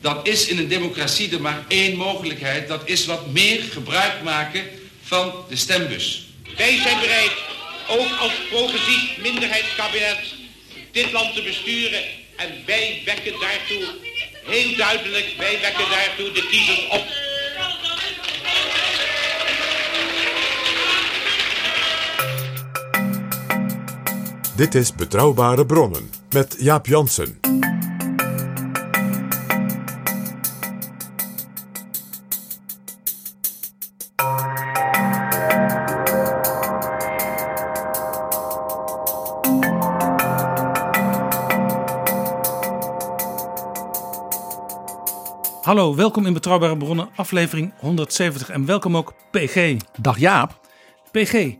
dan is in een democratie er maar één mogelijkheid. Dat is wat meer gebruik maken van de stembus. Wij zijn bereid, ook als progressief minderheidskabinet, dit land te besturen. En wij wekken daartoe, heel duidelijk, wij wekken daartoe de kiezers op. Dit is Betrouwbare Bronnen met Jaap Jansen. Hallo, welkom in Betrouwbare Bronnen, aflevering 170 en welkom ook PG. Dag Jaap. PG,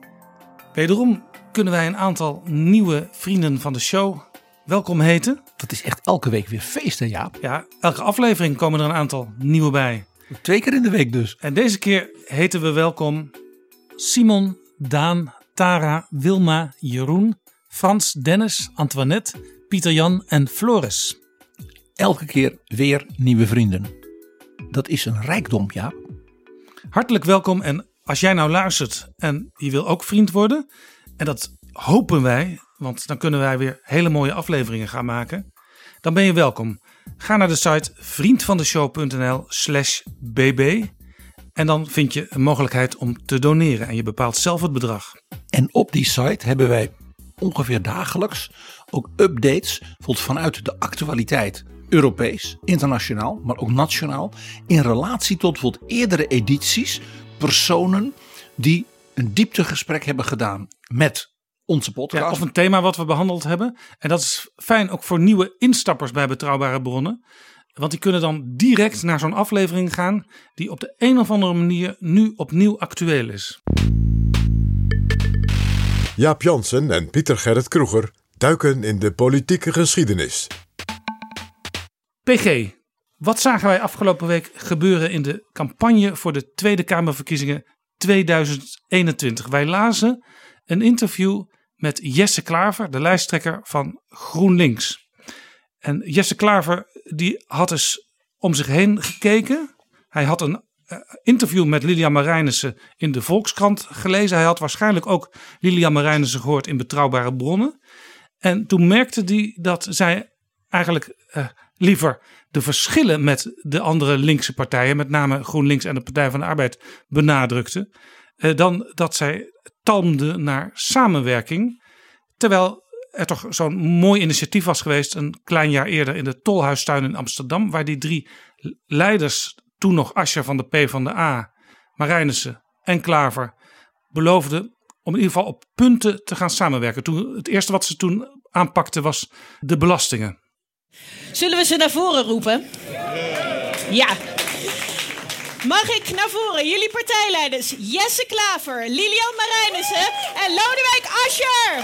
wederom kunnen wij een aantal nieuwe vrienden van de show welkom heten. Dat is echt elke week weer feest hè Jaap. Ja, elke aflevering komen er een aantal nieuwe bij. Twee keer in de week dus. En deze keer heten we welkom Simon, Daan, Tara, Wilma, Jeroen, Frans, Dennis, Antoinette, Pieter Jan en Floris. Elke keer weer nieuwe vrienden. Dat is een rijkdom Jaap. Hartelijk welkom en als jij nou luistert en je wil ook vriend worden, en dat hopen wij, want dan kunnen wij weer hele mooie afleveringen gaan maken, dan ben je welkom. Ga naar de site vriendvandeshow.nl/slash bb en dan vind je een mogelijkheid om te doneren en je bepaalt zelf het bedrag. En op die site hebben wij ongeveer dagelijks ook updates vanuit de actualiteit. Europees, internationaal, maar ook nationaal. In relatie tot bijvoorbeeld eerdere edities. Personen die een dieptegesprek hebben gedaan met onze podcast. Ja, of een thema wat we behandeld hebben. En dat is fijn ook voor nieuwe instappers bij betrouwbare bronnen. Want die kunnen dan direct naar zo'n aflevering gaan die op de een of andere manier nu opnieuw actueel is. Jaap Jansen en Pieter Gerrit Kroeger duiken in de politieke geschiedenis. PG, wat zagen wij afgelopen week gebeuren in de campagne voor de Tweede Kamerverkiezingen 2021? Wij lazen een interview met Jesse Klaver, de lijsttrekker van GroenLinks. En Jesse Klaver die had eens om zich heen gekeken. Hij had een eh, interview met Lilian Marijnissen in de Volkskrant gelezen. Hij had waarschijnlijk ook Lilian Marijnissen gehoord in Betrouwbare Bronnen. En toen merkte hij dat zij eigenlijk uh, liever de verschillen met de andere linkse partijen, met name GroenLinks en de Partij van de Arbeid, benadrukte. Uh, dan dat zij talmde naar samenwerking. Terwijl er toch zo'n mooi initiatief was geweest een klein jaar eerder in de Tolhuistuin in Amsterdam, waar die drie leiders, toen nog Ascher van de P van de A, Marijnissen en Klaver, beloofden om in ieder geval op punten te gaan samenwerken. Toen, het eerste wat ze toen aanpakten was de belastingen. Zullen we ze naar voren roepen? Ja. Mag ik naar voren jullie partijleiders Jesse Klaver, Lilian Marijnissen en Lodewijk Asscher?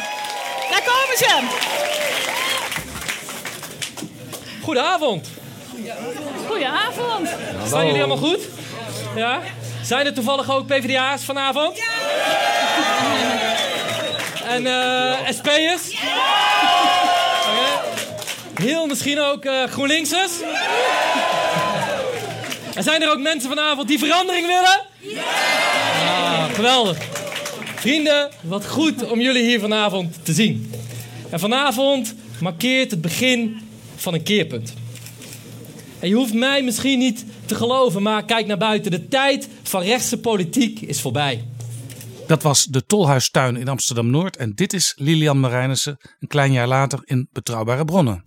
Daar komen ze. Goedenavond. Goedenavond. Staan jullie allemaal goed? Ja? Zijn er toevallig ook PvdA's vanavond? Ja! En uh, SP'ers? Okay. Heel misschien ook uh, GroenLinksers? En zijn er ook mensen vanavond die verandering willen? Ja! Ah, geweldig. Vrienden, wat goed om jullie hier vanavond te zien. En vanavond markeert het begin van een keerpunt. En je hoeft mij misschien niet te geloven, maar kijk naar buiten. De tijd van rechtse politiek is voorbij. Dat was de Tolhuistuin in Amsterdam-Noord. En dit is Lilian Marijnissen een klein jaar later in Betrouwbare Bronnen.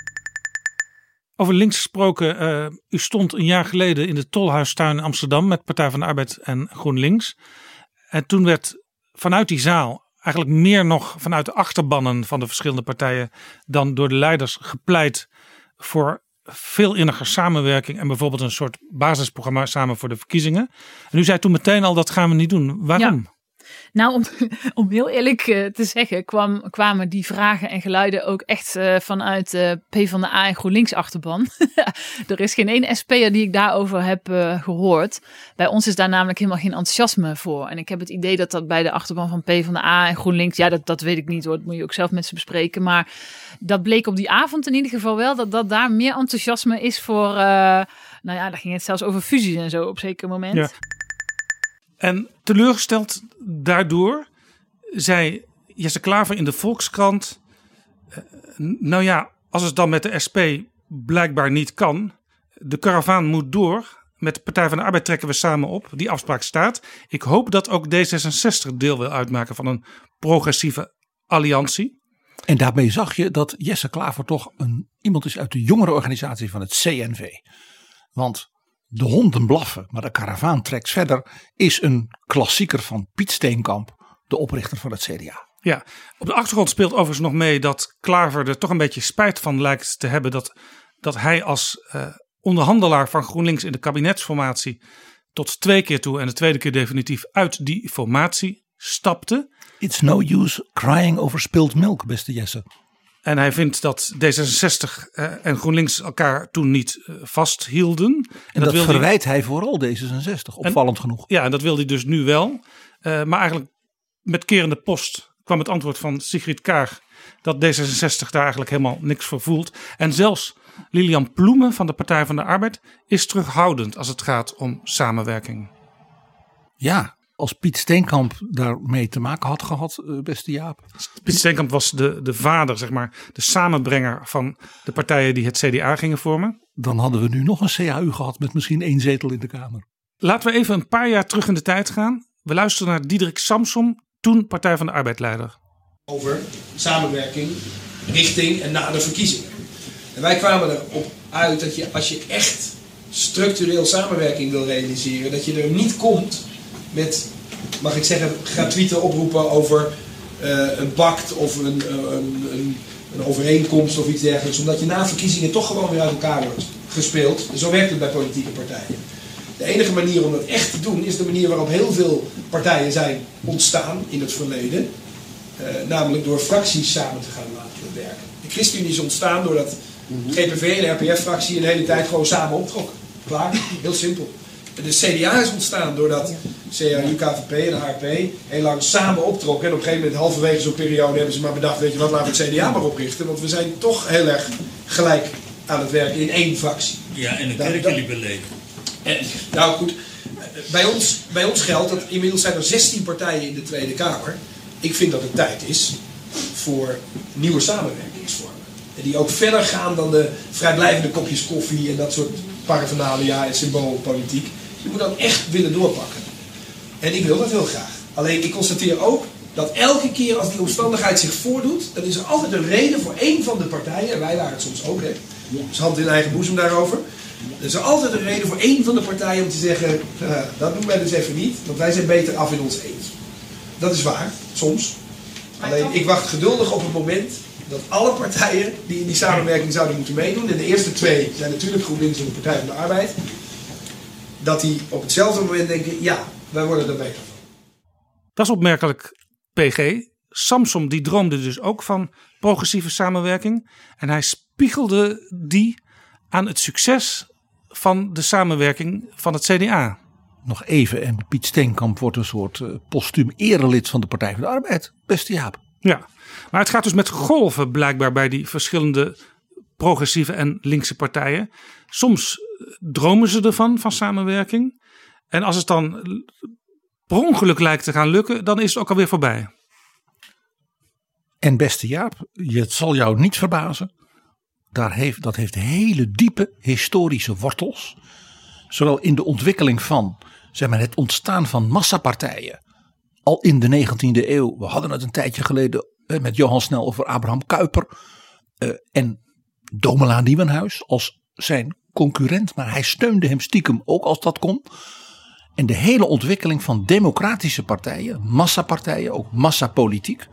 Over links gesproken, uh, u stond een jaar geleden in de Tolhuistuin in Amsterdam met Partij van de Arbeid en GroenLinks. En toen werd vanuit die zaal, eigenlijk meer nog vanuit de achterbannen van de verschillende partijen dan door de leiders gepleit voor veel inniger samenwerking en bijvoorbeeld een soort basisprogramma samen voor de verkiezingen. En u zei toen meteen al dat gaan we niet doen. Waarom? Nou, om, om heel eerlijk eh, te zeggen, kwam, kwamen die vragen en geluiden ook echt uh, vanuit uh, PvdA en GroenLinks achterban. er is geen één SP'er die ik daarover heb gehoord. Bij ons is daar namelijk helemaal geen enthousiasme voor. En ik heb het idee dat dat bij de achterban van PvdA en GroenLinks, ja, dat, dat weet ik niet hoor, dat moet je ook zelf met ze bespreken. Maar dat bleek op die avond in ieder geval wel, dat, dat daar meer enthousiasme is voor, nou ja, daar ging het zelfs over fusies en zo op zeker moment. Ja. En teleurgesteld daardoor zei Jesse Klaver in de Volkskrant: Nou ja, als het dan met de SP blijkbaar niet kan, de karavaan moet door. Met de Partij van de Arbeid trekken we samen op. Die afspraak staat. Ik hoop dat ook D66 deel wil uitmaken van een progressieve alliantie. En daarbij zag je dat Jesse Klaver toch een, iemand is uit de jongere organisatie van het CNV. Want de honden blaffen, maar de karavaan trekt verder, is een klassieker van Piet Steenkamp, de oprichter van het CDA. Ja, op de achtergrond speelt overigens nog mee dat Klaver er toch een beetje spijt van lijkt te hebben dat, dat hij als uh, onderhandelaar van GroenLinks in de kabinetsformatie tot twee keer toe en de tweede keer definitief uit die formatie stapte. It's no use crying over spilled milk, beste Jesse. En hij vindt dat D66 en GroenLinks elkaar toen niet vasthielden. En, en dat, dat verwijt hij... hij vooral D66, opvallend en, genoeg. Ja, en dat wilde hij dus nu wel. Uh, maar eigenlijk met kerende post kwam het antwoord van Sigrid Kaag dat D66 daar eigenlijk helemaal niks voor voelt. En zelfs Lilian Ploemen van de Partij van de Arbeid is terughoudend als het gaat om samenwerking. Ja, als Piet Steenkamp daarmee te maken had gehad, beste Jaap. Piet Steenkamp was de, de vader, zeg maar, de samenbrenger van de partijen die het CDA gingen vormen. Dan hadden we nu nog een CAU gehad met misschien één zetel in de Kamer. Laten we even een paar jaar terug in de tijd gaan. We luisteren naar Diederik Samsom, toen Partij van de Arbeid leider. Over samenwerking richting en na de verkiezingen. En wij kwamen erop uit dat je als je echt structureel samenwerking wil realiseren, dat je er niet komt met, mag ik zeggen, gratuite oproepen over uh, een pact of een, een, een, een, overeenkomst of iets dergelijks. Omdat je na verkiezingen toch gewoon weer uit elkaar wordt gespeeld. Zo werkt het bij politieke partijen. De enige manier om dat echt te doen is de manier waarop heel veel partijen zijn ontstaan in het verleden. Uh, namelijk door fracties samen te gaan laten werken. De ChristenUnie is ontstaan doordat GPV en de RPF-fractie een hele tijd gewoon samen optrokken. Klaar, heel simpel. De CDA is ontstaan doordat CAU, KVP en HRP heel lang samen optrokken. En op een gegeven moment, halverwege zo'n periode, hebben ze maar bedacht: weet je wat, laten we het CDA maar oprichten. Want we zijn toch heel erg gelijk aan het werken in één fractie. Ja, en een kerk jullie beleven. En, nou goed, bij ons, bij ons geldt dat inmiddels zijn er 16 partijen in de Tweede Kamer. Ik vind dat het tijd is voor nieuwe samenwerkingsvormen. En die ook verder gaan dan de vrijblijvende kopjes koffie en dat soort paraphernalia en symboolpolitiek. Je moet dat echt willen doorpakken. En ik wil dat heel graag. Alleen ik constateer ook dat elke keer als die omstandigheid zich voordoet, dan is er altijd een reden voor één van de partijen, en wij waren het soms ook, hè, dus hand in eigen boezem daarover. Er is er altijd een reden voor één van de partijen om te zeggen, uh, dat doen wij dus even niet, want wij zijn beter af in ons eentje. Dat is waar, soms. Alleen ik wacht geduldig op het moment dat alle partijen die in die samenwerking zouden moeten meedoen, en de eerste twee zijn natuurlijk GroenLinks en de Partij van de Arbeid, dat die op hetzelfde moment denken, ja, wij worden er beter van. Dat is opmerkelijk, PG. Samsom die droomde dus ook van progressieve samenwerking. En hij spiegelde die aan het succes van de samenwerking van het CDA. Nog even, en Piet Steenkamp wordt een soort uh, postuum erelid van de Partij van de Arbeid. Beste Jaap. Ja, maar het gaat dus met golven blijkbaar bij die verschillende progressieve en linkse partijen. Soms dromen ze ervan, van samenwerking. En als het dan per ongeluk lijkt te gaan lukken, dan is het ook alweer voorbij. En beste Jaap, het zal jou niet verbazen. Daar heeft, dat heeft hele diepe historische wortels. Zowel in de ontwikkeling van zeg maar, het ontstaan van massapartijen. Al in de 19e eeuw. We hadden het een tijdje geleden met Johan Snel over Abraham Kuyper. Uh, en Domela Nieuwenhuis als zijn concurrent. Maar hij steunde hem stiekem ook als dat kon. En de hele ontwikkeling van democratische partijen, massapartijen, ook massapolitiek.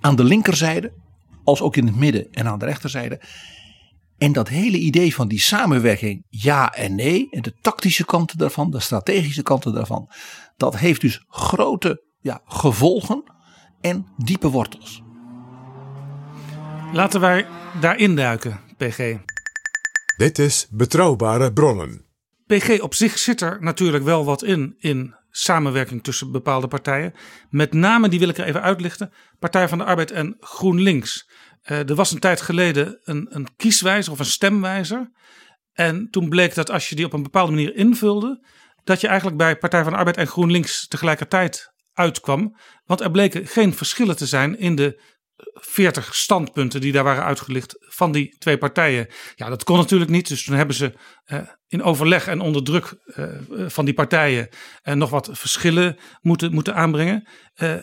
Aan de linkerzijde, als ook in het midden en aan de rechterzijde. En dat hele idee van die samenwerking, ja en nee, en de tactische kanten daarvan, de strategische kanten daarvan, dat heeft dus grote ja, gevolgen en diepe wortels. Laten wij daarin duiken, PG. Dit is Betrouwbare Bronnen. PG op zich zit er natuurlijk wel wat in, in samenwerking tussen bepaalde partijen. Met name, die wil ik er even uitlichten, Partij van de Arbeid en GroenLinks. Uh, er was een tijd geleden een, een kieswijzer of een stemwijzer. En toen bleek dat als je die op een bepaalde manier invulde, dat je eigenlijk bij Partij van de Arbeid en GroenLinks tegelijkertijd uitkwam. Want er bleken geen verschillen te zijn in de 40 standpunten die daar waren uitgelicht van die twee partijen. Ja, dat kon natuurlijk niet. Dus toen hebben ze uh, in overleg en onder druk uh, van die partijen uh, nog wat verschillen moeten, moeten aanbrengen.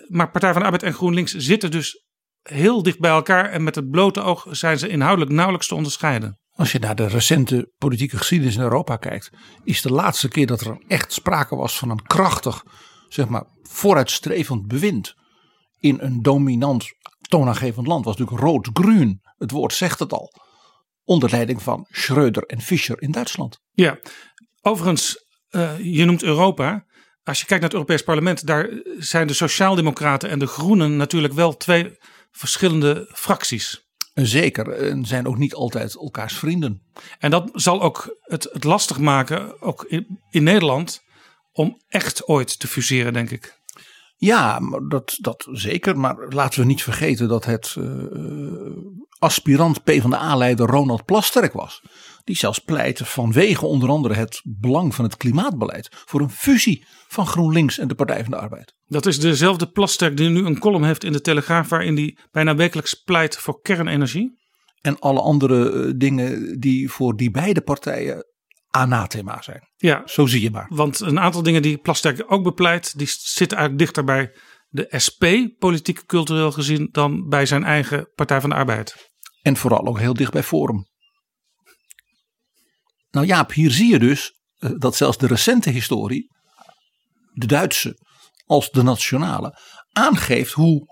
maar Partij van de Arbeid en GroenLinks zitten dus heel dicht bij elkaar. En met het blote oog zijn ze inhoudelijk nauwelijks te onderscheiden. Als je naar de recente politieke geschiedenis in Europa kijkt, is de laatste keer dat er echt sprake was van een krachtig, zeg maar, vooruitstrevend bewind in een dominant toonaangevend land was natuurlijk rood-groen. Het woord zegt het al. Onder leiding van Schröder en Fischer in Duitsland. Ja, overigens, uh, je noemt Europa. Als je kijkt naar het Europees Parlement, daar zijn de Sociaaldemocraten en de Groenen natuurlijk wel twee verschillende fracties. Zeker, en zijn ook niet altijd elkaars vrienden. En dat zal ook het, het lastig maken, ook in, in Nederland, om echt ooit te fuseren, denk ik. Ja, dat, dat zeker. Maar laten we niet vergeten dat het uh, aspirant PvdA-leider Ronald Plasterk was. Die zelfs pleitte vanwege onder andere het belang van het klimaatbeleid. voor een fusie van GroenLinks en de Partij van de Arbeid. Dat is dezelfde Plasterk die nu een column heeft in de Telegraaf. waarin hij bijna wekelijks pleit voor kernenergie. En alle andere uh, dingen die voor die beide partijen anathema zijn. Ja, zo zie je maar. Want een aantal dingen die Plasterk ook bepleit, die zitten eigenlijk dichter bij de SP, politiek cultureel gezien, dan bij zijn eigen Partij van de Arbeid. En vooral ook heel dicht bij Forum. Nou Jaap, hier zie je dus uh, dat zelfs de recente historie, de Duitse als de nationale, aangeeft hoe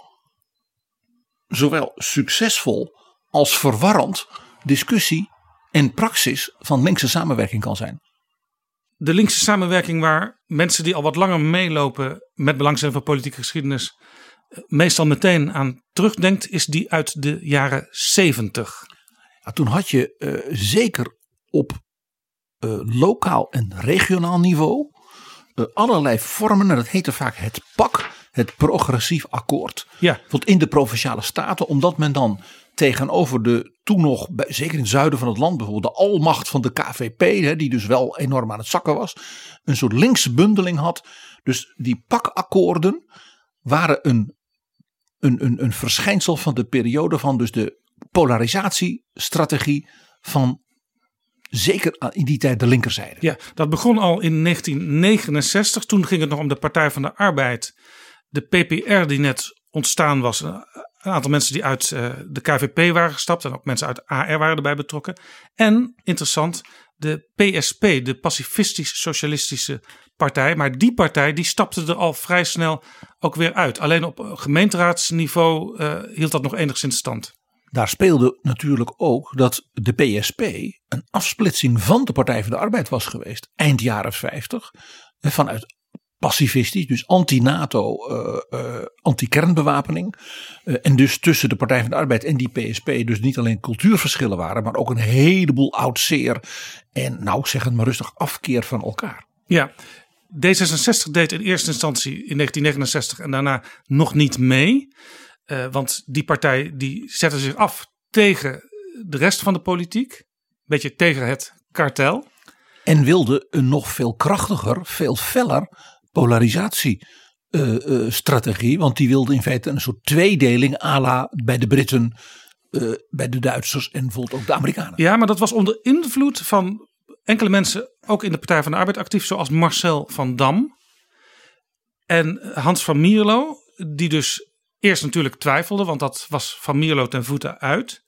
zowel succesvol als verwarrend discussie en praxis van linkse samenwerking kan zijn. De linkse samenwerking waar mensen die al wat langer meelopen met belangstelling voor politieke geschiedenis meestal meteen aan terugdenkt, is die uit de jaren 70. Ja, toen had je uh, zeker op uh, lokaal en regionaal niveau uh, allerlei vormen, en dat heette vaak het PAK, het progressief akkoord. Ja. Tot in de provinciale staten, omdat men dan tegenover de toen nog, zeker in het zuiden van het land bijvoorbeeld, de almacht van de KVP, die dus wel enorm aan het zakken was, een soort linkse bundeling had. Dus die pakakkoorden waren een, een, een, een verschijnsel van de periode van dus de polarisatiestrategie van zeker in die tijd de linkerzijde. Ja, dat begon al in 1969. Toen ging het nog om de Partij van de Arbeid. De PPR die net ontstaan was. Een aantal mensen die uit uh, de KVP waren gestapt. En ook mensen uit AR waren erbij betrokken. En interessant, de PSP, de Pacifistisch Socialistische Partij. Maar die partij die stapte er al vrij snel ook weer uit. Alleen op gemeenteraadsniveau uh, hield dat nog enigszins stand. Daar speelde natuurlijk ook dat de PSP een afsplitsing van de Partij van de Arbeid was geweest. Eind jaren 50. Vanuit pacifistisch, dus anti-NATO, uh, uh, anti-kernbewapening. Uh, en dus tussen de Partij van de Arbeid en die PSP dus niet alleen cultuurverschillen waren, maar ook een heleboel oud zeer en nou zeg het maar rustig afkeer van elkaar. Ja, D66 deed in eerste instantie in 1969 en daarna nog niet mee. want die partij die zette zich af tegen de rest van de politiek. Een beetje tegen het kartel. En wilde een nog veel krachtiger, veel feller polarisatiestrategie. Uh, uh, want die wilde in feite een soort tweedeling à la bij de Britten, uh, bij de Duitsers en bijvoorbeeld ook de Amerikanen. Ja, maar dat was onder invloed van enkele mensen, ook in de Partij van de Arbeid actief, zoals Marcel van Dam. En Hans van Mierlo, die dus eerst natuurlijk twijfelde, want dat was van Mierlo ten voeten uit.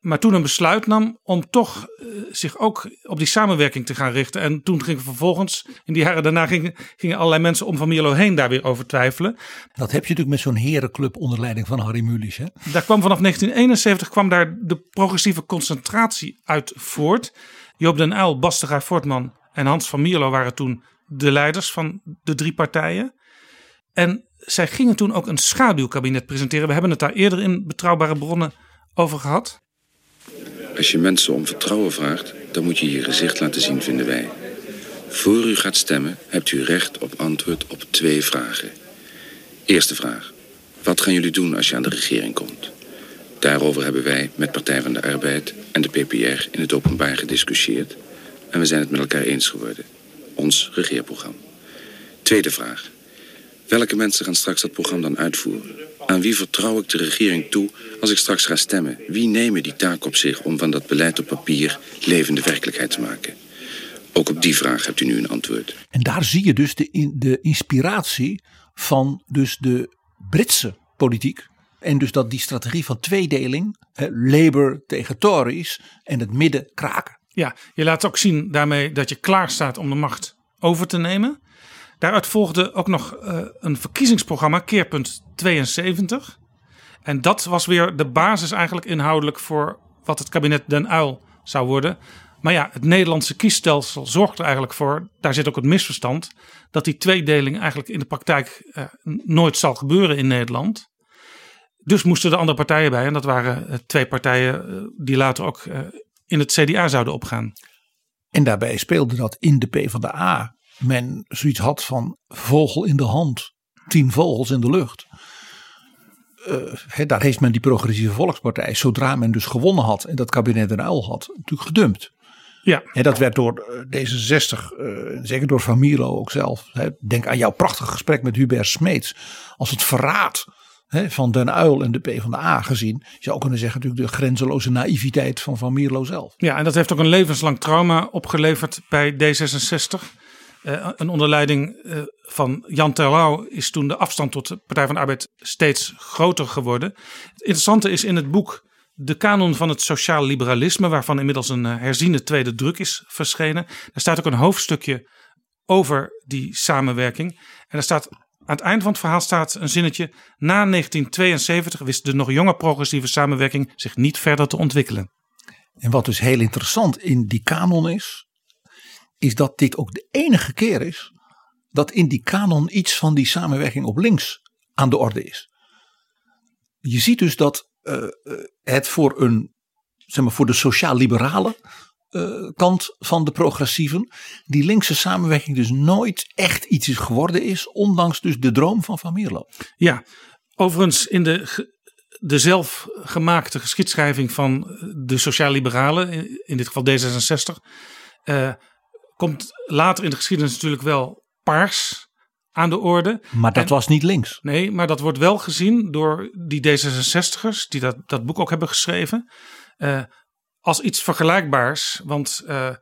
Maar toen een besluit nam om toch eh, zich ook op die samenwerking te gaan richten. En toen gingen vervolgens, in die jaren daarna, gingen, gingen allerlei mensen om Van Mierlo heen daar weer over twijfelen. Dat heb je natuurlijk met zo'n herenclub onder leiding van Harry Mulisch. Hè? Daar kwam vanaf 1971 kwam daar de progressieve concentratie uit voort. Joop den Uyl, Bas de Voortman en Hans van Mierlo waren toen de leiders van de drie partijen. En zij gingen toen ook een schaduwkabinet presenteren. We hebben het daar eerder in betrouwbare bronnen over gehad. Als je mensen om vertrouwen vraagt, dan moet je je gezicht laten zien, vinden wij. Voor u gaat stemmen, hebt u recht op antwoord op twee vragen. Eerste vraag. Wat gaan jullie doen als je aan de regering komt? Daarover hebben wij met Partij van de Arbeid en de PPR in het openbaar gediscussieerd. En we zijn het met elkaar eens geworden. Ons regeerprogramma. Tweede vraag. Welke mensen gaan straks dat programma dan uitvoeren? Aan wie vertrouw ik de regering toe als ik straks ga stemmen? Wie nemen die taak op zich om van dat beleid op papier levende werkelijkheid te maken? Ook op die vraag hebt u nu een antwoord. En daar zie je dus de, in, de inspiratie van dus de Britse politiek. En dus dat die strategie van tweedeling, hè, Labour tegen Tories en het midden kraken. Ja, je laat ook zien daarmee dat je klaar staat om de macht over te nemen. Daaruit volgde ook nog uh, een verkiezingsprogramma, Keerpunt 72. En dat was weer de basis eigenlijk inhoudelijk voor wat het kabinet Den Uyl zou worden. Maar ja, het Nederlandse kiesstelsel zorgt er eigenlijk voor, daar zit ook het misverstand, dat die tweedeling eigenlijk in de praktijk uh, nooit zal gebeuren in Nederland. Dus moesten er andere partijen bij. En dat waren uh, twee partijen die later ook in het CDA zouden opgaan. En daarbij speelde dat in de PvdA men zoiets had van vogel in de hand, tien vogels in de lucht. Uh, daar heeft men die progressieve volkspartij, zodra men dus gewonnen had en dat kabinet een uil had, natuurlijk gedumpt. Ja. En dat werd door D66, uh, zeker door Van Mierlo ook zelf. Denk aan jouw prachtig gesprek met Hubert Smeets. Als het verraad van Den Uil en de PvdA gezien. Je zou kunnen zeggen natuurlijk de grenzeloze naïviteit van Van Mierlo zelf. Ja, en dat heeft ook een levenslang trauma opgeleverd bij D66. Uh, een onderleiding uh, van Jan Terlouw is toen de afstand tot de Partij van de Arbeid steeds groter geworden. Het interessante is in het boek De Kanon van het Sociaal Liberalisme, waarvan inmiddels een uh, herziene tweede druk is verschenen. Daar staat ook een hoofdstukje over die samenwerking. En daar staat aan het eind van het verhaal staat een zinnetje. Na 1972 wist de nog jonge progressieve samenwerking zich niet verder te ontwikkelen. En wat dus heel interessant in die kanon is, is dat dit ook de enige keer is dat in die kanon iets van die samenwerking op links aan de orde is. Je ziet dus dat uh, het voor, een, zeg maar, voor de sociaal-liberale uh, kant van de progressieven, die linkse samenwerking dus nooit echt iets is geworden is, ondanks dus de droom van Van Mierlo. Ja, overigens in de, de zelfgemaakte geschiedschrijving van de sociaal-liberalen, in dit geval D66, uh, komt later in de geschiedenis natuurlijk wel paars aan de orde. Maar dat en, was niet links. Nee, maar dat wordt wel gezien door die D66'ers die dat, dat boek ook hebben geschreven. Uh, als iets vergelijkbaars. Want uh,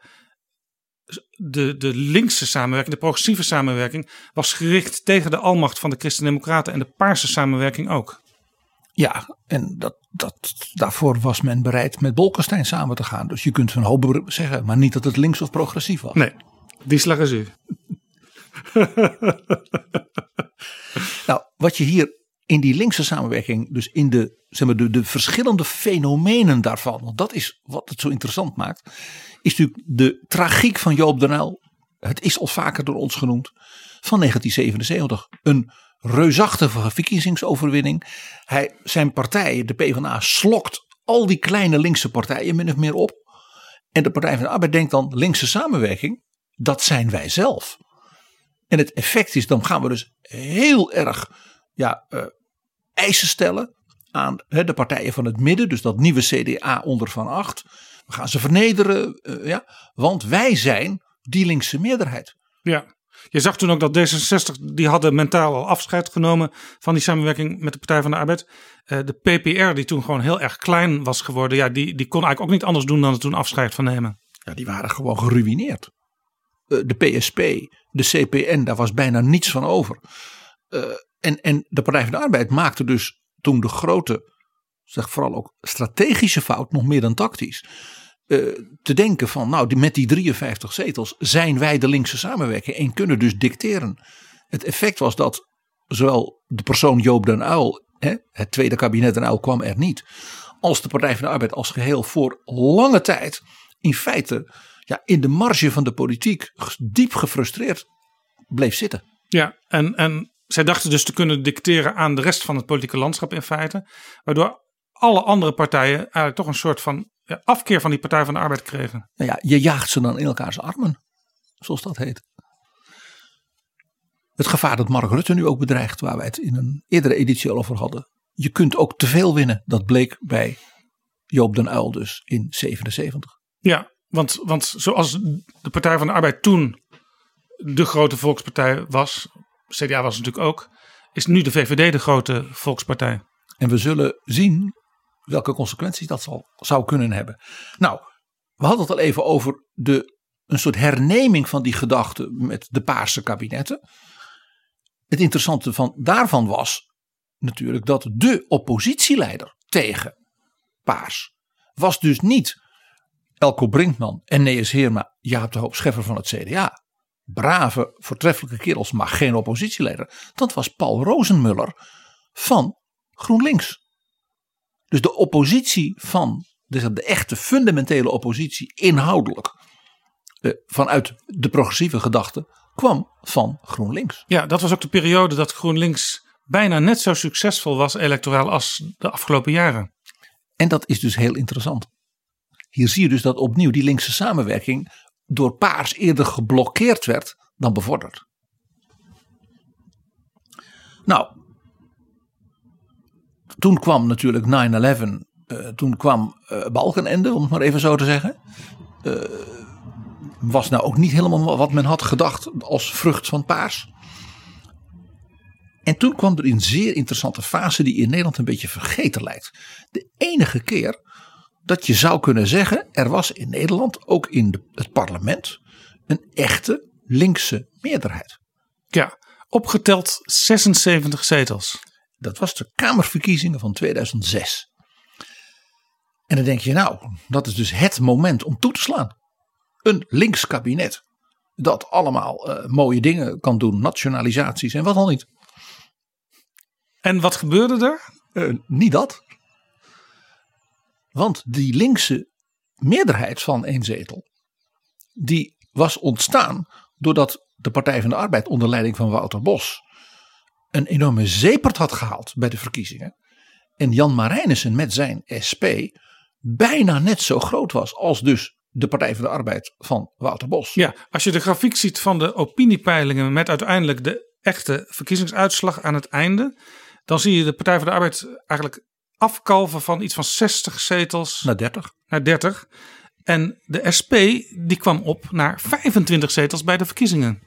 de, de linkse samenwerking, de progressieve samenwerking, was gericht tegen de almacht van de Christen-Democraten en de paarse samenwerking ook. Ja, en dat, dat, daarvoor was men bereid met Bolkestein samen te gaan. Dus je kunt van hoop zeggen, maar niet dat het links of progressief was. Nee, die slag is u. nou, wat je hier in die linkse samenwerking, dus in de, zeg maar, de, de verschillende fenomenen daarvan, want dat is wat het zo interessant maakt, is natuurlijk de tragiek van Joop den Uyl. Het is al vaker door ons genoemd, van 1977. Een reusachtige verkiezingsoverwinning. Hij, zijn partij, de PvdA, slokt al die kleine linkse partijen min of meer op. En de Partij van de Arbeid denkt dan linkse samenwerking, dat zijn wij zelf. En het effect is, dan gaan we dus heel erg ja, uh, eisen stellen aan de partijen van het midden, dus dat nieuwe CDA onder van acht. We gaan ze vernederen, uh, ja, want wij zijn die linkse meerderheid. Ja, je zag toen ook dat D66, die hadden mentaal al afscheid genomen van die samenwerking met de Partij van de Arbeid. Uh, de PPR, die toen gewoon heel erg klein was geworden, ja, die, die kon eigenlijk ook niet anders doen dan er toen afscheid van nemen. Ja, die waren gewoon geruineerd. Uh, de PSP, de CPN, daar was bijna niets van over. Uh, en, en de Partij van de Arbeid maakte dus toen de grote zeg vooral ook strategische fout, nog meer dan tactisch. Eh, te denken van, nou, met die 53 zetels zijn wij de linkse samenwerking en kunnen dus dicteren. Het effect was dat zowel de persoon Joop den Uyl, hè, het tweede kabinet Den Uyl kwam er niet, als de Partij van de Arbeid als geheel voor lange tijd in feite ja, in de marge van de politiek diep gefrustreerd bleef zitten. Ja, en, en zij dachten dus te kunnen dicteren aan de rest van het politieke landschap in feite. Waardoor alle andere partijen eigenlijk toch een soort van afkeer van die Partij van de Arbeid kregen. Nou ja, je jaagt ze dan in elkaars armen, zoals dat heet. Het gevaar dat Mark Rutte nu ook bedreigt, waar wij het in een eerdere editie al over hadden. Je kunt ook te veel winnen. Dat bleek bij Joop den Uyl dus in 77. Ja, want, want zoals de Partij van de Arbeid toen de grote volkspartij was, CDA was natuurlijk ook, is nu de VVD de grote volkspartij. En we zullen zien welke consequenties dat zal, zou kunnen hebben. Nou, we hadden het al even over de, een soort herneming van die gedachte met de paarse kabinetten. Het interessante van, daarvan was natuurlijk dat de oppositieleider tegen paars was dus niet Elko Brinkman en Nees Heerma, Jaap de Hoop Scheffer van het CDA. Brave, voortreffelijke kerels, maar geen oppositieleider. Dat was Paul Rozenmuller van GroenLinks. Dus de oppositie van, dus de echte fundamentele oppositie, inhoudelijk, eh, vanuit de progressieve gedachte, kwam van GroenLinks. Ja, dat was ook de periode dat GroenLinks bijna net zo succesvol was electoraal als de afgelopen jaren. En dat is dus heel interessant. Hier zie je dus dat opnieuw die linkse samenwerking door Paars eerder geblokkeerd werd dan bevorderd. Nou, toen kwam natuurlijk 9-11, eh, toen kwam eh, Balkenende, om het maar even zo te zeggen. Eh, was nou ook niet helemaal wat men had gedacht als vrucht van Paars. En toen kwam er een zeer interessante fase die in Nederland een beetje vergeten lijkt. De enige keer dat je zou kunnen zeggen, er was in Nederland, ook in het parlement, een echte linkse meerderheid. Ja, opgeteld 76 zetels. Dat was de Kamerverkiezingen van 2006. En dan denk je, nou, dat is dus het moment om toe te slaan. Een links kabinet. Dat allemaal eh, mooie dingen kan doen, nationalisaties en wat al niet. En wat gebeurde er? Eh, niet dat. Want die linkse meerderheid van één zetel, die was ontstaan doordat de Partij van de Arbeid onder leiding van Wouter Bos een enorme zeepert had gehaald bij de verkiezingen. En Jan Marijnissen met zijn SP bijna net zo groot was als dus de Partij van de Arbeid van Wouter Bos. Ja, als je de grafiek ziet van de opiniepeilingen met uiteindelijk de echte verkiezingsuitslag aan het einde, dan zie je de Partij van de Arbeid eigenlijk afkalven van iets van 60 zetels naar 30. Naar 30. En de SP die kwam op naar 25 zetels bij de verkiezingen.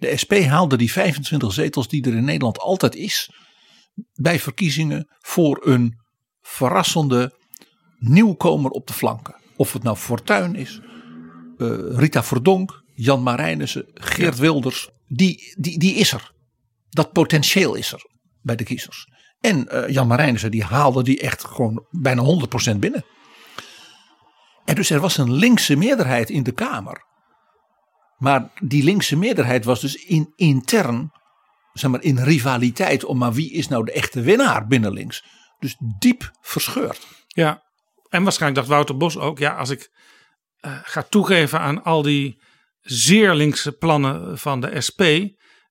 De SP haalde die 25 zetels die er in Nederland altijd is bij verkiezingen voor een verrassende nieuwkomer op de flanken. Of het nou Fortuyn is, uh, Rita Verdonk, Jan Marijnissen, Geert. Wilders. Die, die, die is er. Dat potentieel is er bij de kiezers. En uh, Jan Marijnissen die haalde die echt gewoon bijna 100% binnen. En dus er was een linkse meerderheid in de Kamer. Maar die linkse meerderheid was dus in, intern, zeg maar in rivaliteit om maar wie is nou de echte winnaar binnen links. Dus diep verscheurd. Ja, en waarschijnlijk dacht Wouter Bos ook, ja als ik uh, ga toegeven aan al die zeer linkse plannen van de SP,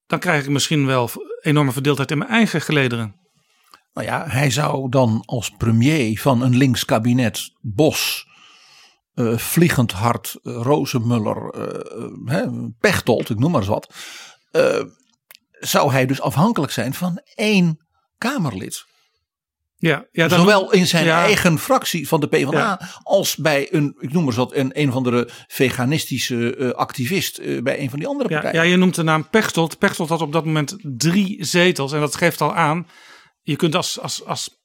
dan krijg ik misschien wel enorme verdeeldheid in mijn eigen gelederen. Nou ja, hij zou dan als premier van een links kabinet Bos, uh, Vliegend Hart, uh, Rozenmuller, uh, Pechtold, ik noem maar eens wat. zou hij dus afhankelijk zijn van één Kamerlid. Ja, ja, dan, Zowel in zijn ja, eigen fractie van de PvdA ja. als bij een, ik noem maar eens wat, een, een of andere veganistische activist bij een van die andere partijen. Ja, ja, je noemt de naam Pechtold. Pechtold had op dat moment drie zetels en dat geeft al aan je kunt als, als, als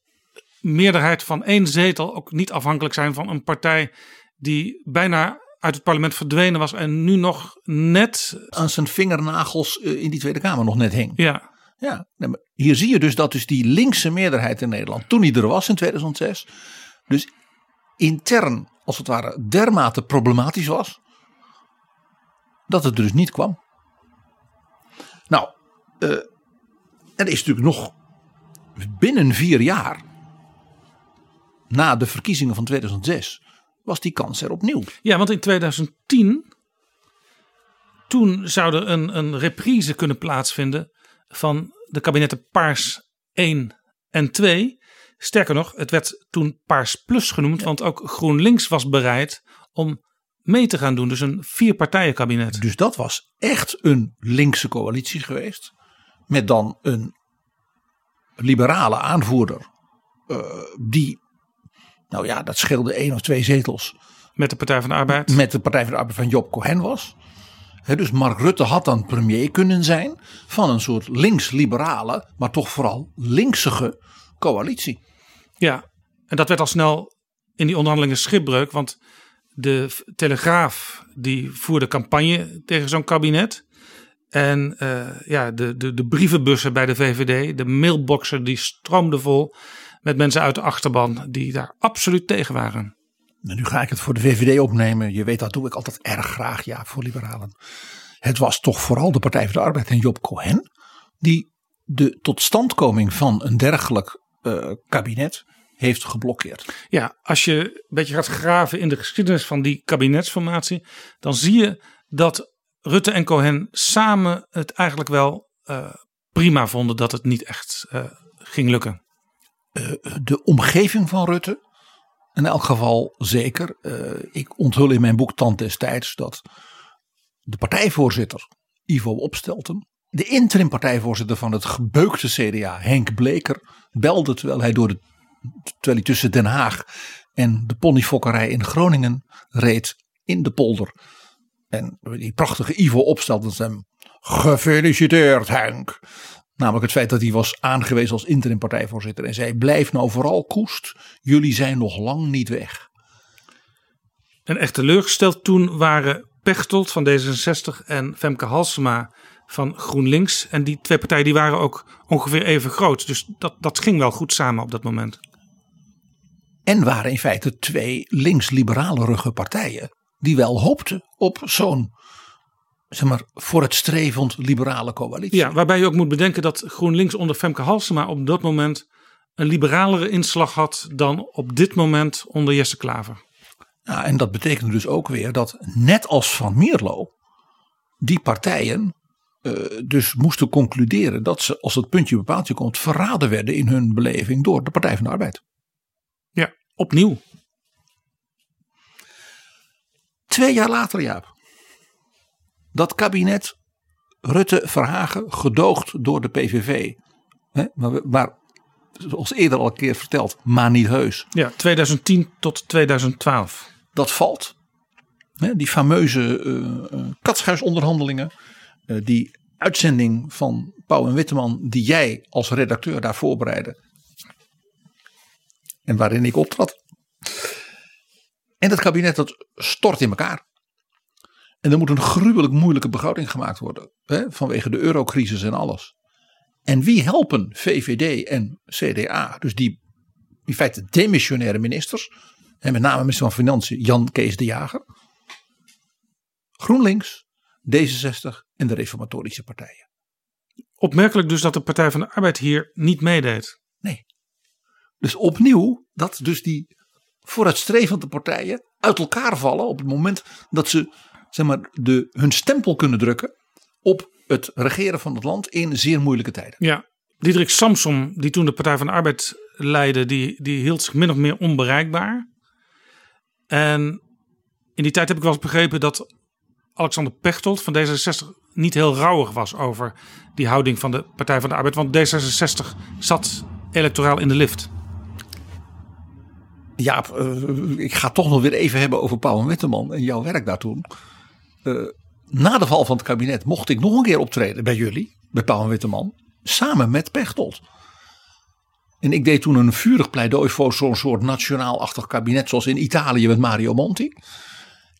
meerderheid van één zetel ook niet afhankelijk zijn van een partij die bijna uit het parlement verdwenen was en nu nog net aan zijn vingernagels in die Tweede Kamer nog net hing. Ja. Ja, hier zie je dus dat dus die linkse meerderheid in Nederland, toen die er was in 2006, dus intern als het ware dermate problematisch was, dat het er dus niet kwam. Nou, eh, er is natuurlijk nog binnen vier jaar na de verkiezingen van 2006 was die kans er opnieuw. Ja, want in 2010 toen zou er een, een reprise kunnen plaatsvinden van de kabinetten Paars 1 en 2. Sterker nog, het werd toen Paars Plus genoemd, want ook GroenLinks was bereid om mee te gaan doen. Dus een vierpartijenkabinet. Dus dat was echt een linkse coalitie geweest. Met dan een liberale aanvoerder. eh, die, nou ja, dat scheelde één of twee zetels. Met de Partij van de Arbeid. Met de Partij van de Arbeid van Job Cohen was. Dus Mark Rutte had dan premier kunnen zijn van een soort links-liberale, maar toch vooral linksige coalitie. Ja, en dat werd al snel in die onderhandelingen schipbreuk. Want de Telegraaf die voerde campagne tegen zo'n kabinet. En eh, ja, de, de, de brievenbussen bij de VVD, de mailboxen die stroomden vol met mensen uit de achterban die daar absoluut tegen waren. En nu ga ik het voor de VVD opnemen. Je weet, dat doe ik altijd erg graag, ja, voor liberalen. Het was toch vooral de Partij van de Arbeid en Job Cohen die de totstandkoming van een dergelijk eh, kabinet heeft geblokkeerd. Ja, als je een beetje gaat graven in de geschiedenis van die kabinetsformatie, dan zie je dat Rutte en Cohen samen het eigenlijk wel eh, prima vonden dat het niet echt eh, ging lukken. Uh, de omgeving van Rutte, in elk geval zeker. Uh, ik onthul in mijn boek Tand destijds dat de partijvoorzitter Ivo Opstelten, de interim partijvoorzitter van het gebeukte CDA Henk Bleker, belde terwijl hij, door de, terwijl hij tussen Den Haag en de ponyfokkerij in Groningen reed in de polder. En die prachtige Ivo Opstelten hem gefeliciteerd Henk. Namelijk het feit dat hij was aangewezen als interim partijvoorzitter. En zei blijf nou vooral koest. Jullie zijn nog lang niet weg. En echt teleurgesteld toen waren Pechtold van D66 en Femke Halsema van GroenLinks. En die twee partijen die waren ook ongeveer even groot. Dus dat, dat ging wel goed samen op dat moment. En waren in feite twee links-liberalerige partijen. Die wel hoopten op zo'n zeg maar, voor het strevend liberale coalitie. Ja, waarbij je ook moet bedenken dat GroenLinks onder Femke Halsema op dat moment een liberalere inslag had dan op dit moment onder Jesse Klaver. Ja, en dat betekent dus ook weer dat net als Van Mierlo die partijen uh, dus moesten concluderen dat ze als het puntje bepaaldje komt verraden werden in hun beleving door de Partij van de Arbeid. Ja, opnieuw. Twee jaar later, Jaap. Dat kabinet Rutte-Verhagen gedoogd door de PVV. Hè, maar, maar zoals eerder al een keer verteld, maar niet heus. Ja, 2010 tot 2012. Dat valt. Hè, die fameuze uh, katshuisonderhandelingen. Uh, die uitzending van Pauw en Witteman die jij als redacteur daar voorbereidde. En waarin ik optrad. En dat kabinet dat stort in elkaar. En er moet een gruwelijk moeilijke begroting gemaakt worden. Hè, vanwege de eurocrisis en alles. En wie helpen VVD en CDA? Dus die in feite demissionaire ministers. En met name minister van Financiën Jan Kees de Jager. GroenLinks, D66 en de reformatorische partijen. Opmerkelijk dus dat de Partij van de Arbeid hier niet meedeed. Nee. Dus opnieuw dat dus die vooruitstrevende partijen uit elkaar vallen op het moment dat ze zeg maar, de, hun stempel kunnen drukken op het regeren van het land in zeer moeilijke tijden. Ja, Diederik Samsom, die toen de Partij van de Arbeid leidde, die, die hield zich min of meer onbereikbaar. En in die tijd heb ik wel eens begrepen dat Alexander Pechtold van D66 niet heel rouwig was over die houding van de Partij van de Arbeid. Want D66 zat electoraal in de lift. Ja, uh, ik ga toch nog weer even hebben over Pauw en Witteman en jouw werk daar toen. Uh, na de val van het kabinet mocht ik nog een keer optreden bij jullie, bij Pauw en Witteman, samen met Pechtold. En ik deed toen een vurig pleidooi voor zo'n soort nationaal-achtig kabinet zoals in Italië met Mario Monti.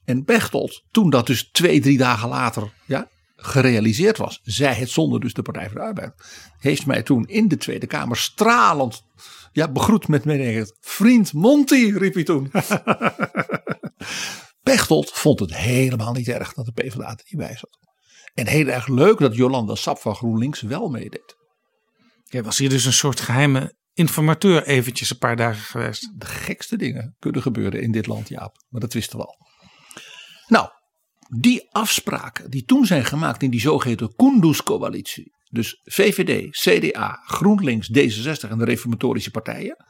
En Pechtold, toen dat dus twee, drie dagen later ja, gerealiseerd was, zij het zonder dus de Partij voor de Arbeid, heeft mij toen in de Tweede Kamer stralend ja, begroet met meneer vriend Monty, riep hij toen. Pechtold vond het helemaal niet erg dat de PvdA er niet bij zat. En heel erg leuk dat Jolanda Sap van GroenLinks wel meedeed. Jij was hier dus een soort geheime informateur eventjes een paar dagen geweest. De gekste dingen kunnen gebeuren in dit land, Jaap. Maar dat wisten we al. Nou, die afspraken die toen zijn gemaakt in die zogeheten Kunduz-coalitie. Dus VVD, CDA, GroenLinks, D66 en de reformatorische partijen.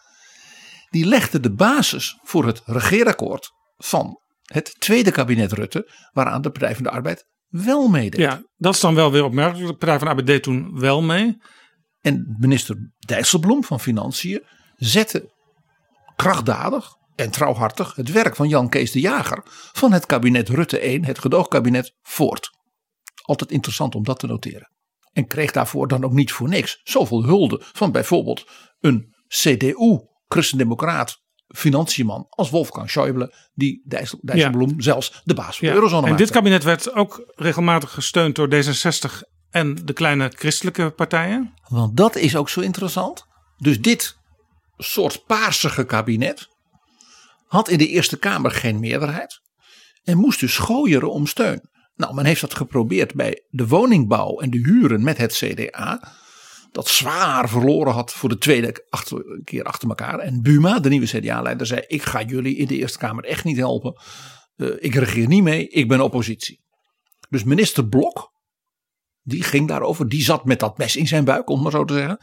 Die legden de basis voor het regeerakkoord van het tweede kabinet Rutte. Waaraan de Partij van de Arbeid wel meedeed. Ja, dat is dan wel weer opmerkelijk. De Partij van de Arbeid deed toen wel mee. En minister Dijsselbloem van Financiën zette krachtdadig en trouwhartig het werk van Jan Kees de Jager van het kabinet Rutte 1, het gedoogkabinet, voort. Altijd interessant om dat te noteren. En kreeg daarvoor dan ook niet voor niks zoveel hulde van bijvoorbeeld een CDU, christendemocraat, financiënman als Wolfgang Schäuble, die Dijssel, Dijsselbloem zelfs de baas van de eurozone En maakte. dit kabinet werd ook regelmatig gesteund door D66 en de kleine christelijke partijen. Want dat is ook zo interessant. Dus dit soort paarsige kabinet had in de Eerste Kamer geen meerderheid. En moest dus gooieren om steun. Nou, men heeft dat geprobeerd bij de woningbouw en de huren met het CDA. Dat zwaar verloren had voor de tweede achter, keer achter elkaar. En Buma, de nieuwe CDA-leider, zei: Ik ga jullie in de Eerste Kamer echt niet helpen. Uh, ik regeer niet mee, ik ben oppositie. Dus minister Blok, die ging daarover, die zat met dat mes in zijn buik, om maar zo te zeggen.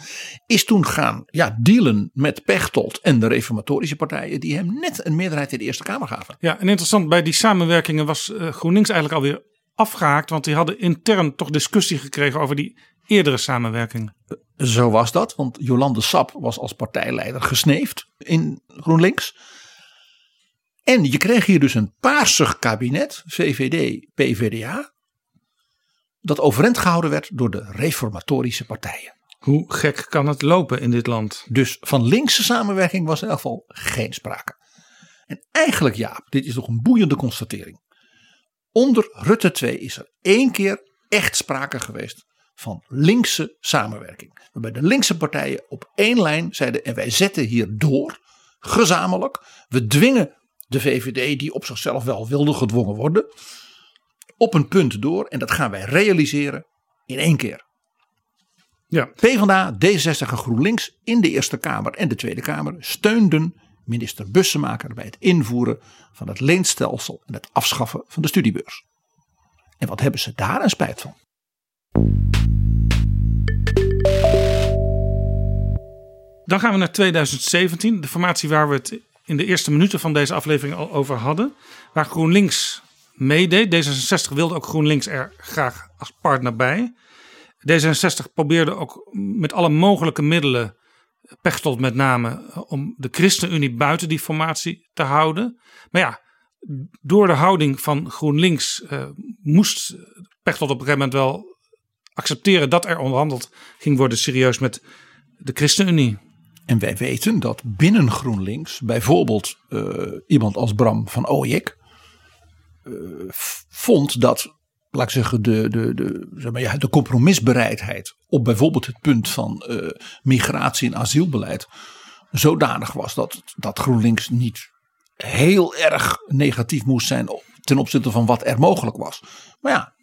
Is toen gaan ja, dealen met Pechtold en de reformatorische partijen, die hem net een meerderheid in de Eerste Kamer gaven. Ja, en interessant, bij die samenwerkingen was uh, GroenLinks eigenlijk alweer afgehaakt, want die hadden intern toch discussie gekregen over die eerdere samenwerkingen. Zo was dat, want Jolande Sap was als partijleider gesneefd in GroenLinks. En je kreeg hier dus een paarsig kabinet, VVD, PVDA, dat overeind gehouden werd door de reformatorische partijen. Hoe gek kan het lopen in dit land? Dus van linkse samenwerking was in elk geval geen sprake. En eigenlijk, Jaap, dit is toch een boeiende constatering. Onder Rutte 2 is er één keer echt sprake geweest van linkse samenwerking. Waarbij de linkse partijen op één lijn zeiden: en wij zetten hier door, gezamenlijk. We dwingen de VVD, die op zichzelf wel wilde gedwongen worden, op een punt door. En dat gaan wij realiseren in één keer. Ja. PvdA, D66 en GroenLinks in de Eerste Kamer en de Tweede Kamer steunden minister Bussemaker bij het invoeren van het leenstelsel en het afschaffen van de studiebeurs. En wat hebben ze daar een spijt van? Dan gaan we naar 2017, de formatie waar we het in de eerste minuten van deze aflevering al over hadden. Waar GroenLinks meedeed. D66 wilde ook GroenLinks er graag als partner bij. D66 probeerde ook met alle mogelijke middelen, Pechtold met name, om de ChristenUnie buiten die formatie te houden. Maar ja, door de houding van GroenLinks uh, moest Pechtold op een gegeven moment wel accepteren dat er onderhandeld ging worden serieus met de ChristenUnie. En wij weten dat binnen GroenLinks bijvoorbeeld uh, iemand als Bram van Ooyek uh, vond dat, laat ik zeggen, de, de, de, zeg maar, ja, de compromisbereidheid op bijvoorbeeld het punt van uh, migratie- en asielbeleid zodanig was dat, dat GroenLinks niet heel erg negatief moest zijn ten opzichte van wat er mogelijk was. Maar ja,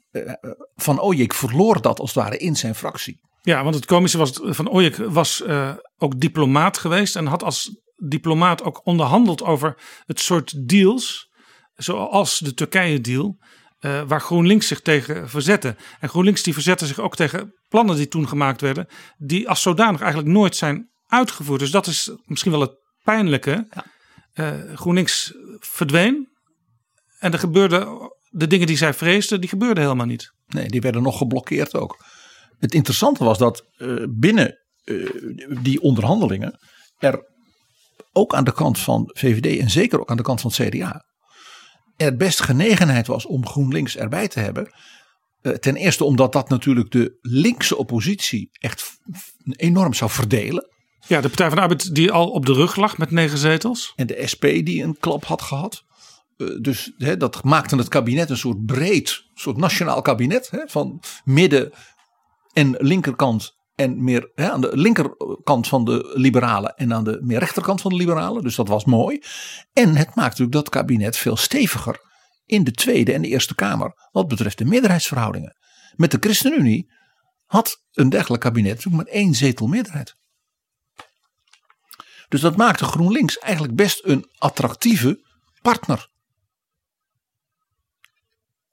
Van Ooyek verloor dat als het ware in zijn fractie. Ja, want het komische was, Van Ooyek was uh, ook diplomaat geweest en had als diplomaat ook onderhandeld over het soort deals, zoals de Turkije-deal, uh, waar GroenLinks zich tegen verzette. En GroenLinks die verzette zich ook tegen plannen die toen gemaakt werden, die als zodanig eigenlijk nooit zijn uitgevoerd. Dus dat is misschien wel het pijnlijke. Ja. Uh, GroenLinks verdween en er gebeurde de dingen die zij vreesden, die gebeurden helemaal niet. Nee, die werden nog geblokkeerd ook. Het interessante was dat uh, binnen uh, die onderhandelingen er ook aan de kant van VVD en zeker ook aan de kant van het CDA er best genegenheid was om GroenLinks erbij te hebben. Uh, ten eerste omdat dat natuurlijk de linkse oppositie echt enorm zou verdelen. Ja, de Partij van de Arbeid die al op de rug lag met negen zetels. En de SP die een klap had gehad. Eh, dus hè, dat maakte het kabinet een soort breed, soort nationaal kabinet. Hè, van midden en linkerkant en meer hè, aan de linkerkant van de liberalen en aan de meer rechterkant van de liberalen. Dus dat was mooi. En het maakte natuurlijk dat kabinet veel steviger in de Tweede en de Eerste Kamer wat betreft de meerderheidsverhoudingen. Met de ChristenUnie had een dergelijk kabinet natuurlijk maar één zetel meerderheid. Dus dat maakte GroenLinks eigenlijk best een attractieve partner.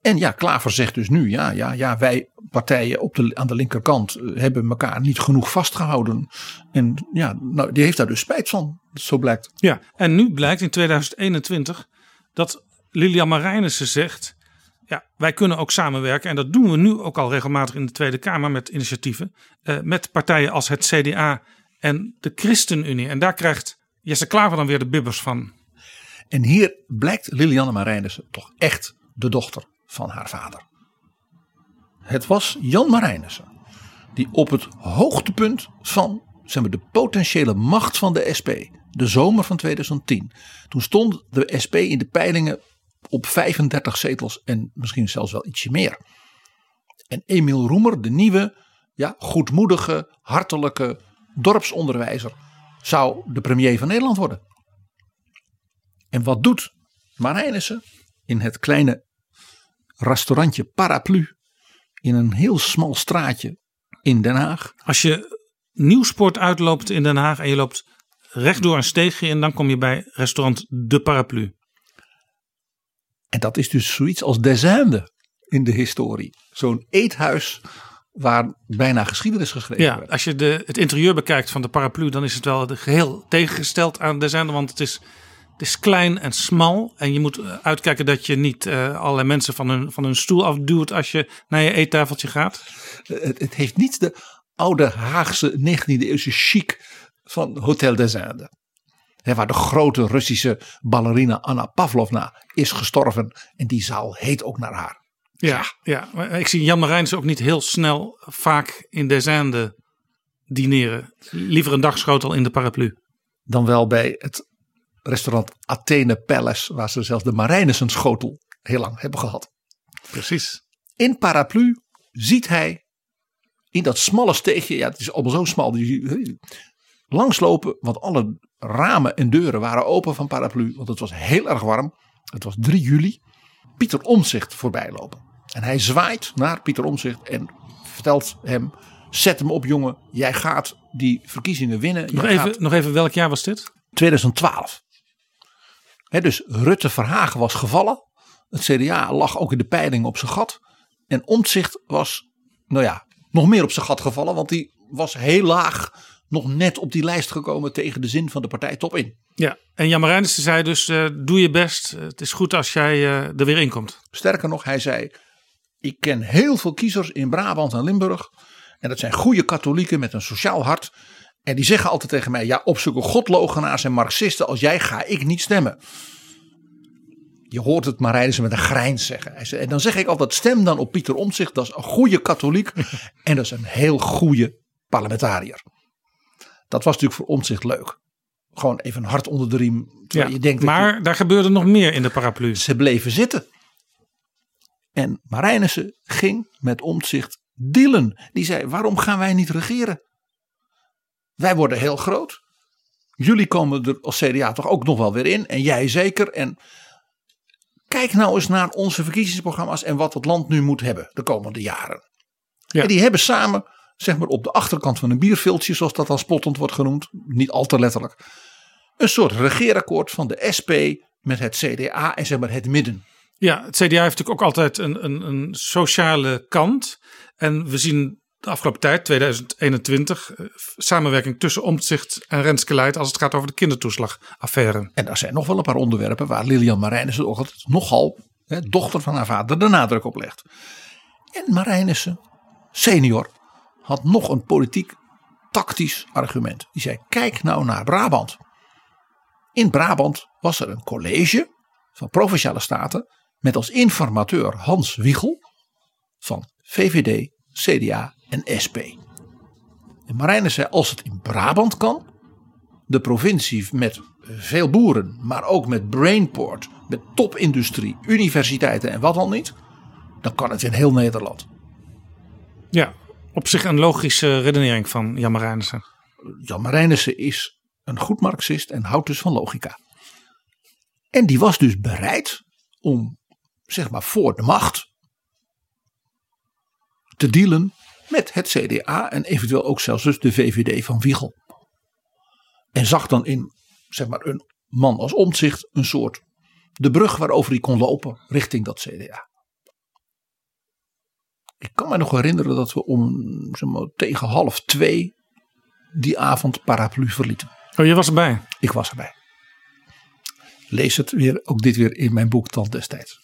En ja, Klaver zegt dus nu, ja, ja, ja wij partijen op de, aan de linkerkant eh, hebben elkaar niet genoeg vastgehouden. En ja, nou, die heeft daar dus spijt van, zo blijkt. Ja, en nu blijkt in 2021 dat Lilian Marijnissen zegt, ja, wij kunnen ook samenwerken. En dat doen we nu ook al regelmatig in de Tweede Kamer met initiatieven. eh, met partijen als het CDA en de ChristenUnie. En daar krijgt Jesse Klaver dan weer de bibbers van. En hier blijkt Lilianne Marijnissen toch echt de dochter van haar vader. Het was Jan Marijnissen die op het hoogtepunt van zeg maar, de potentiële macht van de SP, de zomer van 2010, toen stond de SP in de peilingen op 35 zetels en misschien zelfs wel ietsje meer. En Emiel Roemer, de nieuwe, ja, goedmoedige, hartelijke dorpsonderwijzer, zou de premier van Nederland worden. En wat doet Marijnissen in het kleine restaurantje Paraplu in een heel smal straatje in Den Haag? Als je Nieuwsport uitloopt in Den Haag en je loopt rechtdoor een steegje in, dan kom je bij restaurant De Paraplu. En dat is dus zoiets als Desinde in de historie. Zo'n eethuis waar bijna geschiedenis geschreven Ja, werd. als je de, het interieur bekijkt van de paraplu, dan is het wel geheel tegengesteld aan de zender. Want het is, het is klein en smal. En je moet eh, uitkijken dat je niet eh, allerlei mensen van hun, van hun stoel afduwt als je naar je eettafeltje gaat. Het, het heeft niet de oude Haagse 19e eeuwse chic van Hotel des Indes. Waar de grote Russische ballerina Anna Pavlovna is gestorven. En die zaal heet ook naar haar. Ja, ja. maar ik zie Jan Marijns ook niet heel snel vaak in Desinde dineren. Liever een dagschotel in de paraplu. Dan wel bij het restaurant Athene Palace. Waar ze zelfs de Marijnissen schotel heel lang hebben gehad. Precies. In Paraplu ziet hij in dat smalle steegje. Ja het is allemaal zo smal. Langslopen. Want alle ramen en deuren waren open van Paraplu. Want het was heel erg warm. Het was 3 juli. Pieter Omzicht voorbij lopen. En hij zwaait naar Pieter Omzicht en vertelt hem: Zet hem op, jongen. Jij gaat die verkiezingen winnen. Nog Jij even, gaat- nog even, welk jaar was dit? 2012. Dus Rutte Verhagen was gevallen. Het CDA lag ook in de peiling op zijn gat. En Omtzigt was, nou ja, nog meer op zijn gat gevallen. Want die was heel laag nog net op die lijst gekomen tegen de zin van de partij top in. Ja, en Jan Marijnissen zei dus, eh, doe je best. Het is goed als jij eh, er weer in komt. Sterker nog, hij zei: Ik ken heel veel kiezers in Brabant en Limburg. En dat zijn goede katholieken met een sociaal hart. En die zeggen altijd tegen mij: Ja, op zulke godlogenaars en marxisten als jij ga ik niet stemmen. Je hoort het Marijnissen met een grijns zeggen. En dan zeg ik altijd: stem dan op Pieter Omtzigt. Dat is een goede katholiek. en dat is een heel goede parlementariër. Dat was natuurlijk voor Omtzigt leuk. Gewoon even een hart onder de riem. Ja, je denkt je- maar daar gebeurde nog meer in de paraplu. ze bleven zitten. En Marijnissen ging met omzicht dealen. Die zei: waarom gaan wij niet regeren? Wij worden heel groot. Jullie komen er als CDA toch ook nog wel weer in. En jij zeker. En kijk nou eens naar onze verkiezingsprogramma's. En wat het land nu moet hebben de komende jaren. Ja. En die hebben samen, zeg maar op de achterkant van een bierviltje. Zoals dat dan spottend wordt genoemd. Niet al te letterlijk. Een soort regeerakkoord van de SP met het CDA en zeg maar het midden. Ja, het CDA heeft natuurlijk ook altijd een, een, een sociale kant. En we zien de afgelopen tijd, 2021, eh, samenwerking tussen Omtzigt en Renske Leijt als het gaat over de kindertoeslagaffaire. En er zijn nog wel een paar onderwerpen waar Lilian Marijnissen nogal, hè, dochter van haar vader, de nadruk op legt. En Marijnissen, senior, had nog een politiek tactisch argument. Die zei: Kijk nou naar Brabant. In Brabant was er een college van provinciale staten met als informateur Hans Wiegel van VVD, CDA en SP. En zei: Als het in Brabant kan, de provincie met veel boeren, maar ook met brainport, met topindustrie, universiteiten en wat al niet, dan kan het in heel Nederland. Ja, op zich een logische redenering van Jan Marijnissen. Jan Marijnissen is een goed marxist en houdt dus van logica. En die was dus bereid om, zeg maar, voor de macht te dealen met het CDA en eventueel ook zelfs dus de VVD van Wiegel. En zag dan in, zeg maar, een man als omzicht een soort de brug waarover hij kon lopen richting dat CDA. Ik kan me nog herinneren dat we om zeg maar, tegen half twee die avond paraplu verlieten. Oh, je was erbij? Ik was erbij. Lees het weer, ook dit weer in mijn boek Tand destijds.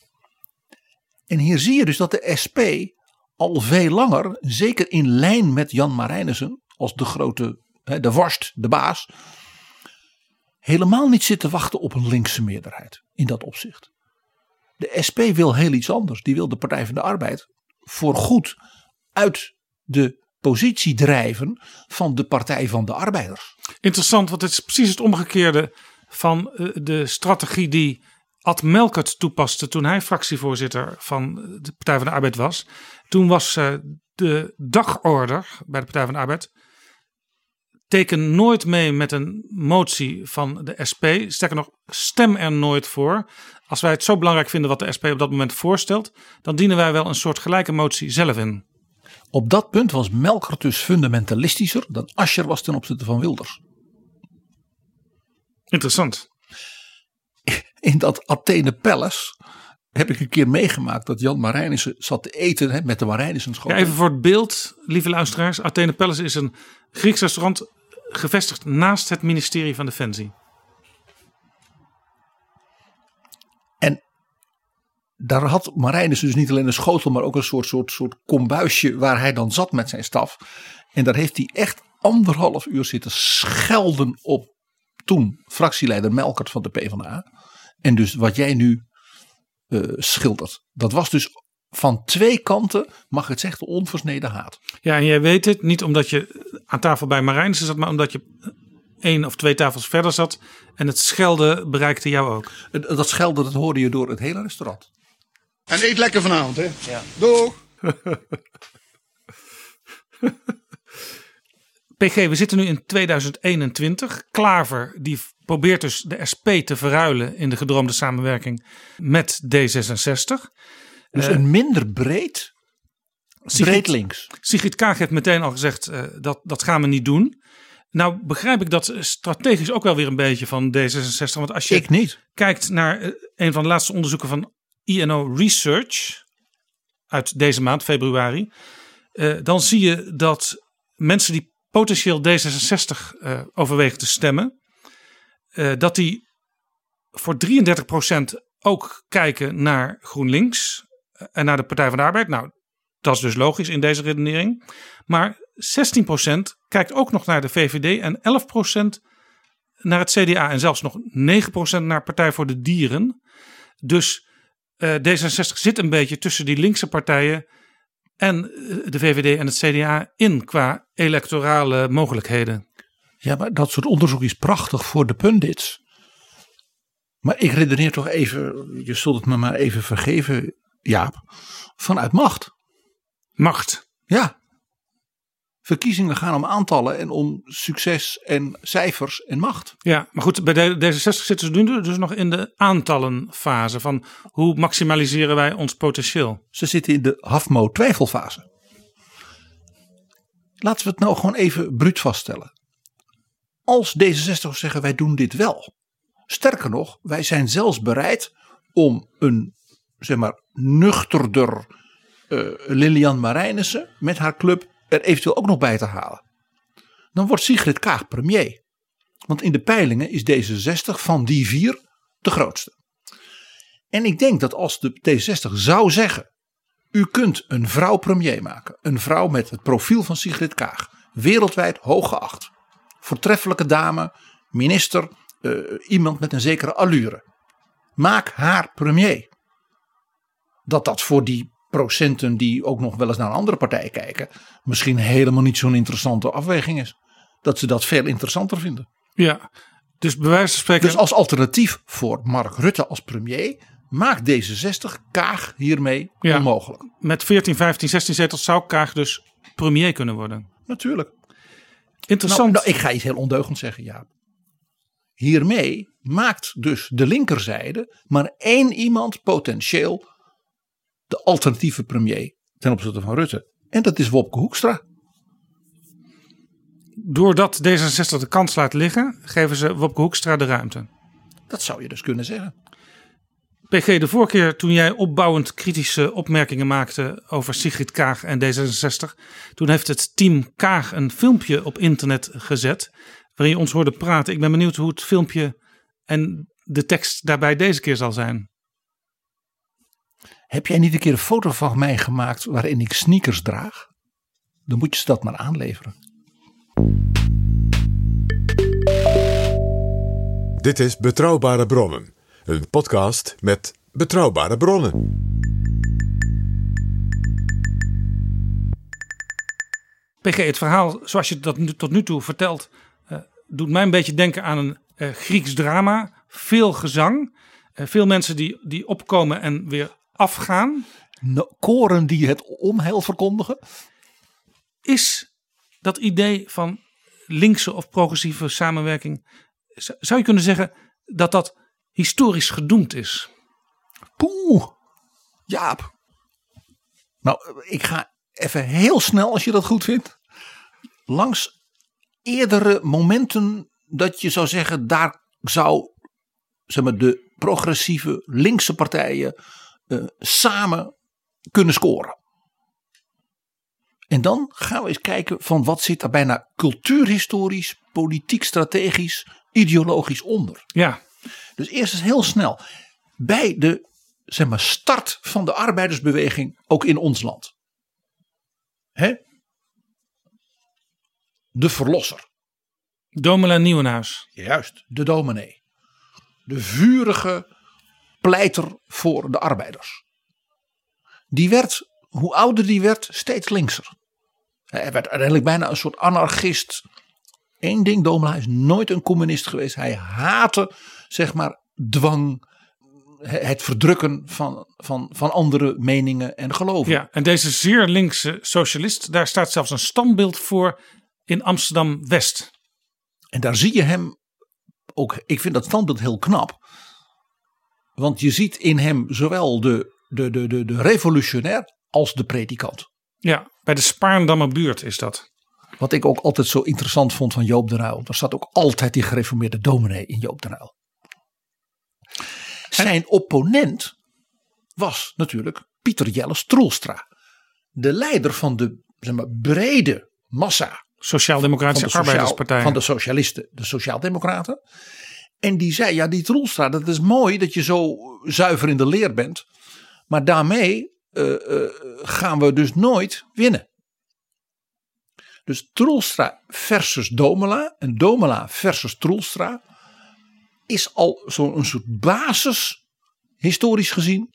En hier zie je dus dat de SP al veel langer, zeker in lijn met Jan Marijnissen als de grote, de worst, de baas, helemaal niet zit te wachten op een linkse meerderheid in dat opzicht. De SP wil heel iets anders. Die wil de Partij van de Arbeid voorgoed uit de positie drijven van de Partij van de Arbeiders. Interessant, want het is precies het omgekeerde van eh, de strategie die Ad Melkert toepaste toen hij fractievoorzitter van de Partij van de Arbeid was. Toen was eh, de dagorder bij de Partij van de Arbeid. Teken nooit mee met een motie van de SP. Sterker nog, stem er nooit voor. Als wij het zo belangrijk vinden wat de SP op dat moment voorstelt, dan dienen wij wel een soort gelijke motie zelf in. Op dat punt was Melkert dus fundamentalistischer dan Ascher was ten opzichte van Wilders. Interessant. In dat Athene Palace heb ik een keer meegemaakt dat Jan Marijnissen zat te eten hè, met de Marijnissen school. Ja, even voor het beeld, lieve luisteraars. Athene Palace is een Grieks restaurant gevestigd naast het ministerie van Defensie. En daar had Marijnissen dus niet alleen een schotel, maar ook een soort, soort, soort kombuisje waar hij dan zat met zijn staf. En daar heeft hij echt anderhalf uur zitten schelden op toen fractieleider Melkert van de PvdA. En dus wat jij nu uh, schildert. Dat was dus van twee kanten, mag het zeggen, onversneden haat. Ja, en jij weet het niet omdat je aan tafel bij Marijnissen zat, maar omdat je één of twee tafels verder zat. En het schelden bereikte jou ook. Dat schelden, dat hoorde je door het hele restaurant. En eet lekker vanavond, hè? Ja. Doeg! PG, we zitten nu in 2021. Klaver die probeert dus de SP te verruilen in de gedroomde samenwerking met D66. Dus een minder breed, breed links. Sigrid Kaag heeft meteen al gezegd uh, dat dat gaan we niet doen. Nou begrijp ik dat strategisch ook wel weer een beetje van D66. Want als je ik niet. kijkt naar uh, een van de laatste onderzoeken van INO Research uit deze maand, februari. Uh, dan zie je dat mensen die potentieel D66 uh, overwegen te stemmen, uh, dat die voor 33% ook kijken naar GroenLinks en naar de Partij van de Arbeid. Nou, dat is dus logisch in deze redenering. Maar 16% kijkt ook nog naar de VVD en 11% naar het CDA en zelfs nog 9% naar Partij voor de Dieren. Dus uh, D66 zit een beetje tussen die linkse partijen en de VVD en het CDA in qua electorale mogelijkheden. Ja, maar dat soort onderzoek is prachtig voor de pundits. Maar ik redeneer toch even, je zult het me maar even vergeven, Jaap, vanuit macht. Macht? Ja. Verkiezingen gaan om aantallen en om succes en cijfers en macht. Ja, maar goed, bij D66 zitten ze nu dus nog in de aantallenfase van hoe maximaliseren wij ons potentieel. Ze zitten in de HAFMO twijfelfase. Laten we het nou gewoon even bruut vaststellen. Als D66 zeggen wij doen dit wel. Sterker nog, wij zijn zelfs bereid om een zeg maar nuchterder uh, Lilian Marijnissen met haar club er eventueel ook nog bij te halen. Dan wordt Sigrid Kaag premier. Want in de peilingen is D66 van die vier de grootste. En ik denk dat als de D66 zou zeggen: U kunt een vrouw premier maken. Een vrouw met het profiel van Sigrid Kaag. Wereldwijd hoog geacht. Voortreffelijke dame, minister, uh, iemand met een zekere allure. Maak haar premier. Dat dat voor die procenten die ook nog wel eens naar een andere partij kijken, misschien helemaal niet zo'n interessante afweging is. Dat ze dat veel interessanter vinden. Ja, dus bij wijze van spreken. Dus als alternatief voor Mark Rutte als premier maakt D66 Kaag hiermee Ja. onmogelijk. Met 14, 15, 16 zetels zou Kaag dus premier kunnen worden. Natuurlijk. Interessant. Nou, nou, ik ga iets heel ondeugend zeggen, ja. Hiermee maakt dus de linkerzijde maar één iemand potentieel de alternatieve premier ten opzichte van Rutte. En dat is Wopke Hoekstra. Doordat D66 de kans laat liggen, geven ze Wopke Hoekstra de ruimte. Dat zou je dus kunnen zeggen. PG, de vorige keer toen jij opbouwend kritische opmerkingen maakte over Sigrid Kaag en D66, toen heeft het team Kaag een filmpje op internet gezet waarin je ons hoorde praten. Ik ben benieuwd hoe het filmpje en de tekst daarbij deze keer zal zijn. Heb jij niet een keer een foto van mij gemaakt waarin ik sneakers draag? Dan moet je ze dat maar aanleveren. Dit is Betrouwbare Bronnen, een podcast met betrouwbare bronnen. PG, het verhaal zoals je dat nu, tot nu toe vertelt, eh, doet mij een beetje denken aan een eh, Grieks drama. Veel gezang, eh, veel mensen die, die opkomen en weer afgaan. No- koren die het onheil verkondigen. Is dat idee van linkse of progressieve samenwerking, zou je kunnen zeggen dat dat historisch gedoemd is? Poeh, Jaap. Nou, ik ga even heel snel, als je dat goed vindt, langs eerdere momenten dat je zou zeggen, daar zou zeg maar, de progressieve linkse partijen eh, samen kunnen scoren. En dan gaan we eens kijken van wat zit daar bijna cultuurhistorisch, politiek strategisch, ideologisch onder. Ja, Dus eerst eens heel snel. Bij de zeg maar, start van de arbeidersbeweging, ook in ons land. Hè? De verlosser. Domela Nieuwenhuis. Juist, de dominee. De vurige pleiter voor de arbeiders. Die werd, hoe ouder die werd, steeds linkser. Hij werd uiteindelijk bijna een soort anarchist. Eén ding, Domela is nooit een communist geweest. Hij haatte, zeg maar, dwang. Het verdrukken van, van, van andere meningen en geloven. Ja, en deze zeer linkse socialist, daar staat zelfs een standbeeld voor in Amsterdam West. En daar zie je hem ook. Ik vind dat standbeeld heel knap. Want je ziet in hem zowel de, de, de, de, de revolutionair als de predikant. Ja, bij de Spaarndammer buurt is dat. Wat ik ook altijd zo interessant vond van Joop de Ruil. Er staat ook altijd die gereformeerde dominee in Joop de Ruil. Zijn opponent was natuurlijk Pieter Jelles Troelstra. De leider van de zeg maar, brede massa Sociaal-Democratische van de sociaal- Arbeiderspartij. Van de socialisten, de sociaaldemocraten. En die zei, ja die Troelstra, dat is mooi dat je zo zuiver in de leer bent. Maar daarmee eh, eh, gaan we dus nooit winnen. Dus Troelstra versus Domela en Domela versus Troelstra is al zo'n soort basis, historisch gezien,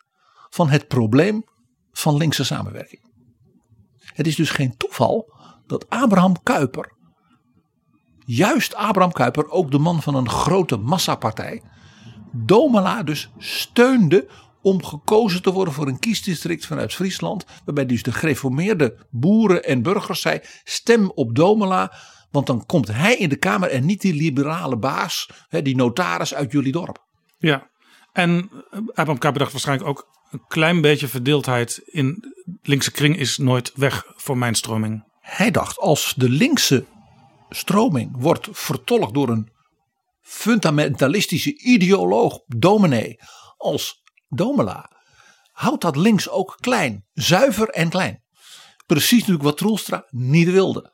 van het probleem van linkse samenwerking. Het is dus geen toeval dat Abraham Kuyper, juist Abraham Kuyper, ook de man van een grote massapartij, Domela dus steunde om gekozen te worden voor een kiesdistrict vanuit Friesland. Waarbij dus de gereformeerde boeren en burgers zei: stem op Domela, want dan komt hij in de Kamer en niet die liberale baas, hè, die notaris uit jullie dorp. Ja, en eh, Abraham Kuyper dacht waarschijnlijk ook een klein beetje verdeeldheid in linkse kring is nooit weg voor mijn stroming. Hij dacht: als de linkse stroming wordt vertolkt door een fundamentalistische ideoloog, dominee, als Domela, houdt dat links ook klein, zuiver en klein. Precies natuurlijk wat Troelstra niet wilde.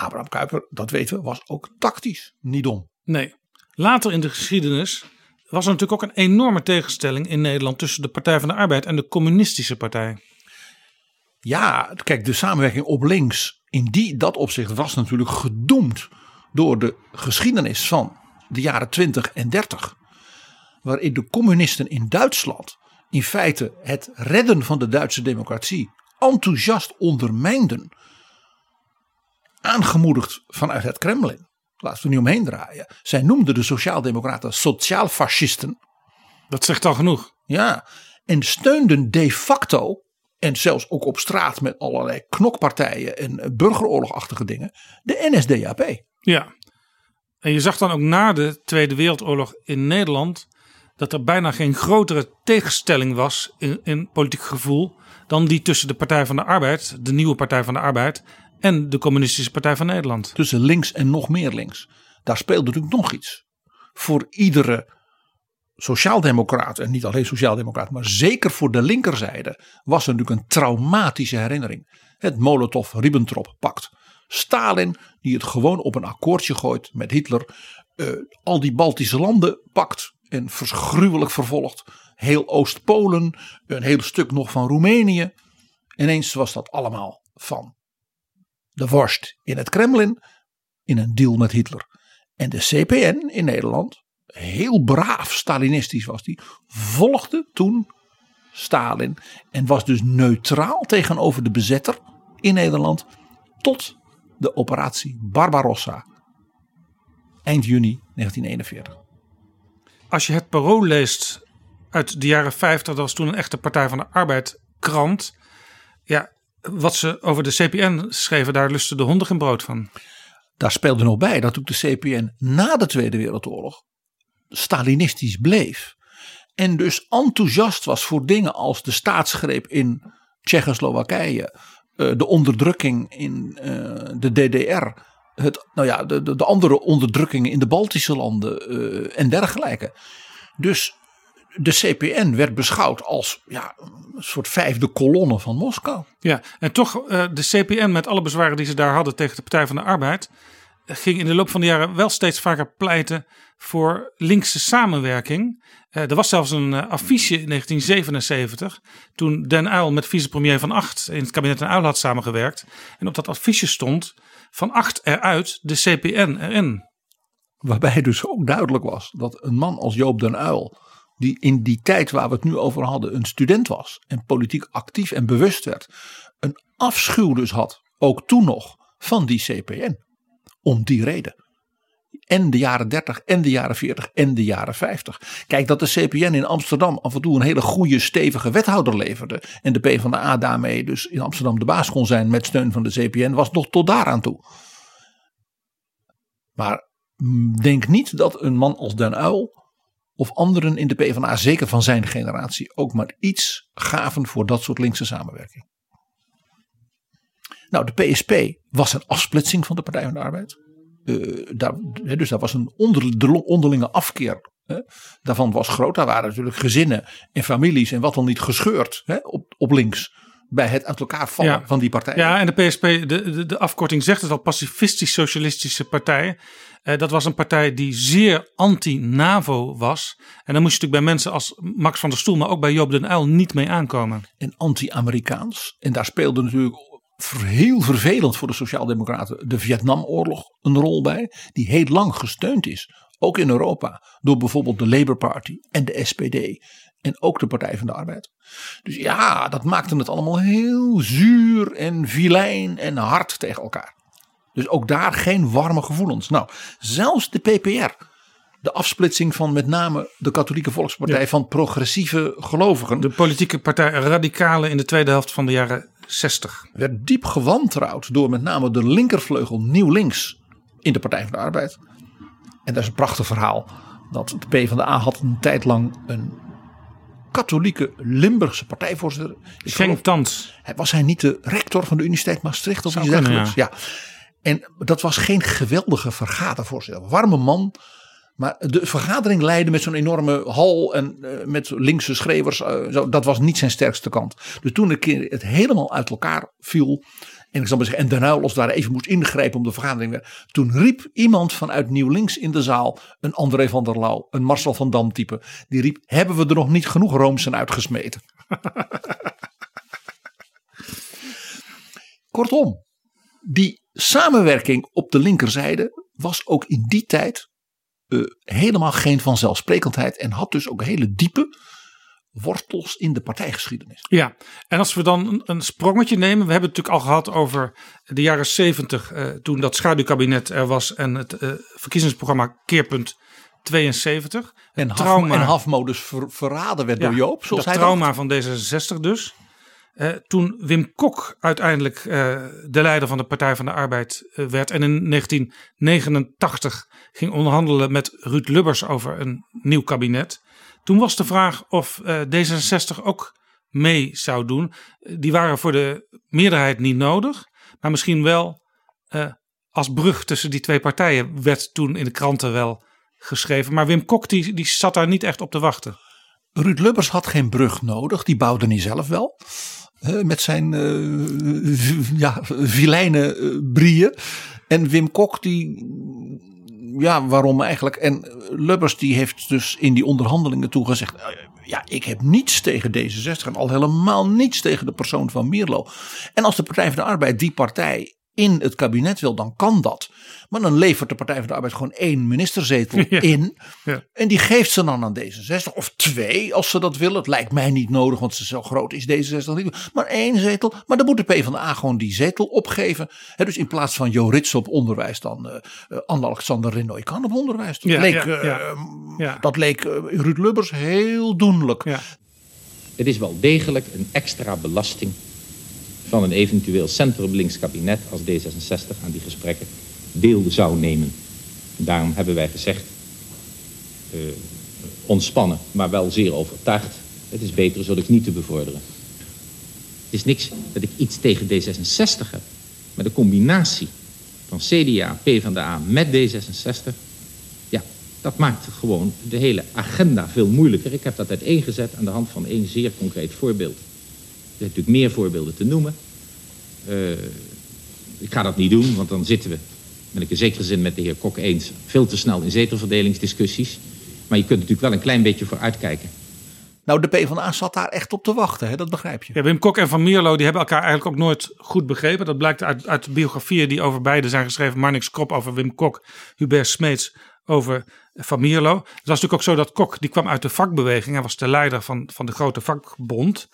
Abraham Kuyper, dat weten we, was ook tactisch niet dom. Nee. Later in de geschiedenis was er natuurlijk ook een enorme tegenstelling in Nederland tussen de Partij van de Arbeid en de Communistische Partij. Ja, kijk, de samenwerking op links in die, dat opzicht was natuurlijk gedoemd door de geschiedenis van de jaren 20 en 30. Waarin de communisten in Duitsland in feite het redden van de Duitse democratie enthousiast ondermijnden. Aangemoedigd vanuit het Kremlin. laten we er niet omheen draaien. Zij noemden de sociaaldemocraten sociaalfascisten. Dat zegt al genoeg. Ja, en steunden de facto, en zelfs ook op straat met allerlei knokpartijen en burgeroorlogachtige dingen, de NSDAP. Ja. En je zag dan ook na de Tweede Wereldoorlog in Nederland dat er bijna geen grotere tegenstelling was in, in politiek gevoel dan die tussen de Partij van de Arbeid, de nieuwe Partij van de Arbeid, en de Communistische Partij van Nederland. Tussen links en nog meer links. Daar speelde natuurlijk nog iets. Voor iedere sociaaldemocraat, en niet alleen sociaaldemocraat, maar zeker voor de linkerzijde, was er natuurlijk een traumatische herinnering. Het Molotov-Ribbentrop-pact. Stalin, die het gewoon op een akkoordje gooit met Hitler, eh, al die Baltische landen pakt en verschruwelijk vervolgt. Heel Oost-Polen, een heel stuk nog van Roemenië. Ineens was dat allemaal van de worst in het Kremlin in een deal met Hitler. En de CPN in Nederland, heel braaf Stalinistisch was die, volgde toen Stalin en was dus neutraal tegenover de bezetter in Nederland tot de operatie Barbarossa eind juni 1941. Als je het parool leest uit de jaren 50, dat was toen een echte Partij van de Arbeid krant. Ja, wat ze over de CPN schreven, daar lusten de honden geen brood van. Daar speelde nog bij dat ook de CPN na de Tweede Wereldoorlog Stalinistisch bleef. En dus enthousiast was voor dingen als de staatsgreep in Tsjechoslowakije, eh, de onderdrukking in eh, de DDR, het, nou ja, de, de, de andere onderdrukkingen in de Baltische landen eh, en dergelijke. Dus de CPN werd beschouwd als ja, een soort vijfde kolonne van Moskou. Ja, en toch uh, de CPN met alle bezwaren die ze daar hadden tegen de Partij van de Arbeid, ging in de loop van de jaren wel steeds vaker pleiten voor linkse samenwerking. Uh, er was zelfs een uh, affiche in 1977, toen Den Uyl met vicepremier Van Acht in het kabinet Den Uyl had samengewerkt. En op dat affiche stond Van Acht eruit, de CPN erin. Waarbij dus ook duidelijk was dat een man als Joop Den Uyl die in die tijd waar we het nu over hadden een student was en politiek actief en bewust werd, een afschuw dus had, ook toen nog, van die CPN. Om die reden. En de jaren 30 en de jaren 40 en de jaren 50. Kijk, dat de CPN in Amsterdam af en toe een hele goede, stevige wethouder leverde. En de PvdA daarmee dus in Amsterdam de baas kon zijn met steun van de CPN, was nog tot daaraan toe. Maar denk niet dat een man als Den Uyl of anderen in de PvdA, zeker van zijn generatie, ook maar iets gaven voor dat soort linkse samenwerking. Nou, de PSP was een afsplitsing van de Partij van de Arbeid. Uh, daar, dus daar was een onder, de onderlinge afkeer. Hè, daarvan was groot. Daar waren natuurlijk gezinnen en families en wat dan niet gescheurd hè, op, op links bij het uit elkaar vallen Ja. van die partijen. Ja, en de PSP, de, de, de afkorting zegt het al, pacifistisch-socialistische partij. Eh, dat was een partij die zeer anti-NAVO was. En dan moest je natuurlijk bij mensen als Max van der Stoel, maar ook bij Joop den Uyl niet mee aankomen. en anti-Amerikaans. En daar speelde natuurlijk heel vervelend voor de Sociaaldemocraten de Vietnamoorlog een rol bij. Die heel lang gesteund is, ook in Europa, door bijvoorbeeld de Labour Party en de SPD. En ook de Partij van de Arbeid. Dus ja, dat maakte het allemaal heel zuur en vilijn en hard tegen elkaar. Dus ook daar geen warme gevoelens. Nou, zelfs de PPR, de afsplitsing van met name de Katholieke Volkspartij Ja. van progressieve gelovigen. De politieke partij Radicalen in de tweede helft van de jaren 60. werd diep gewantrouwd door met name de linkervleugel Nieuw Links in de Partij van de Arbeid. En dat is een prachtig verhaal. Dat de PvdA had een tijd lang een katholieke Limburgse partijvoorzitter. Geloof- Thans. Was hij niet de rector van de Universiteit Maastricht of iets dergelijks? Ja. En dat was geen geweldige vergadervoorzitter. Warme man. Maar de vergadering leidde met zo'n enorme hal en eh, met linkse schreeuwers. eh, zo, dat was niet zijn sterkste kant. Dus toen het helemaal uit elkaar viel. En ik zal maar zeggen, en Den als daar even moest ingrijpen om de vergadering weer. Toen riep iemand vanuit Nieuw Links in de zaal, een André van der Lauw, een Marcel van Dam type. Die riep, hebben we er nog niet genoeg roomsen uitgesmeten? Kortom, die samenwerking op de linkerzijde was ook in die tijd eh, helemaal geen vanzelfsprekendheid. En had dus ook hele diepe, wortels in de partijgeschiedenis. Ja, en als we dan een, een sprongetje nemen. We hebben het natuurlijk al gehad over de jaren zeventig. eh, toen dat schaduwkabinet er was. En het eh, verkiezingsprogramma Keerpunt 72. En, Haf, en Hafmodus ver- verraden werd door Joop. Zoals dat hij trauma van D66 dus. Eh, toen Wim Kok uiteindelijk eh, de leider van de Partij van de Arbeid eh, werd. En in 1989 ging onderhandelen met Ruud Lubbers over een nieuw kabinet. Toen was de vraag of eh, D66 ook mee zou doen. Die waren voor de meerderheid niet nodig. Maar misschien wel als brug tussen die twee partijen werd toen in de kranten wel geschreven. Maar Wim Kok die, die zat daar niet echt op te wachten. Ruud Lubbers had geen brug nodig, die bouwde hij zelf wel. Met zijn eh, ja, vilijne eh, brieën. En Wim Kok, die. Ja, waarom eigenlijk? En Lubbers, die heeft dus in die onderhandelingen toen gezegd. eh, Ja, ik heb niets tegen D66 en al helemaal niets tegen de persoon van Mierlo. En als de Partij van de Arbeid die partij in het kabinet wil, dan kan dat. Maar dan levert de Partij van de Arbeid gewoon één ministerzetel Ja. in. Ja. En die geeft ze dan aan D66. Of twee, als ze dat willen. Het lijkt mij niet nodig, want ze zo groot is D66 niet. Maar één zetel. Maar dan moet de PvdA gewoon die zetel opgeven. Hè, dus in plaats van Jo Rits op onderwijs, dan eh eh, Anne-Alexander Renoy kan op onderwijs. Dat Ja, leek, ja, eh. Dat leek Ruud Lubbers heel doenlijk. Het is wel degelijk een extra belasting van een eventueel centrum-links kabinet als D66 aan die gesprekken deel zou nemen. Daarom hebben wij gezegd, eh, ontspannen, maar wel zeer overtuigd. Het is beter zulks niet te bevorderen. Het is niks dat ik iets tegen D66 heb. Maar de combinatie van CDA, PvdA met D66... ja, dat maakt gewoon de hele agenda veel moeilijker. Ik heb dat uiteengezet aan de hand van één zeer concreet voorbeeld. Er zijn natuurlijk meer voorbeelden te noemen. Eh, ik ga dat niet doen, want dan zitten we, ben ik in zekere zin met de heer Kok eens, veel te snel in zetelverdelingsdiscussies. Maar je kunt natuurlijk wel een klein beetje vooruitkijken. Nou, de PvdA zat daar echt op te wachten, hè? dat begrijp je. Ja, Wim Kok en Van Mierlo die hebben elkaar eigenlijk ook nooit goed begrepen. Dat blijkt uit, uit de biografieën die over beide zijn geschreven. Marnix Krop over Wim Kok, Hubert Smeets over Van Mierlo. Het was natuurlijk ook zo dat Kok, die kwam uit de vakbeweging. Hij was de leider van, van de grote vakbond.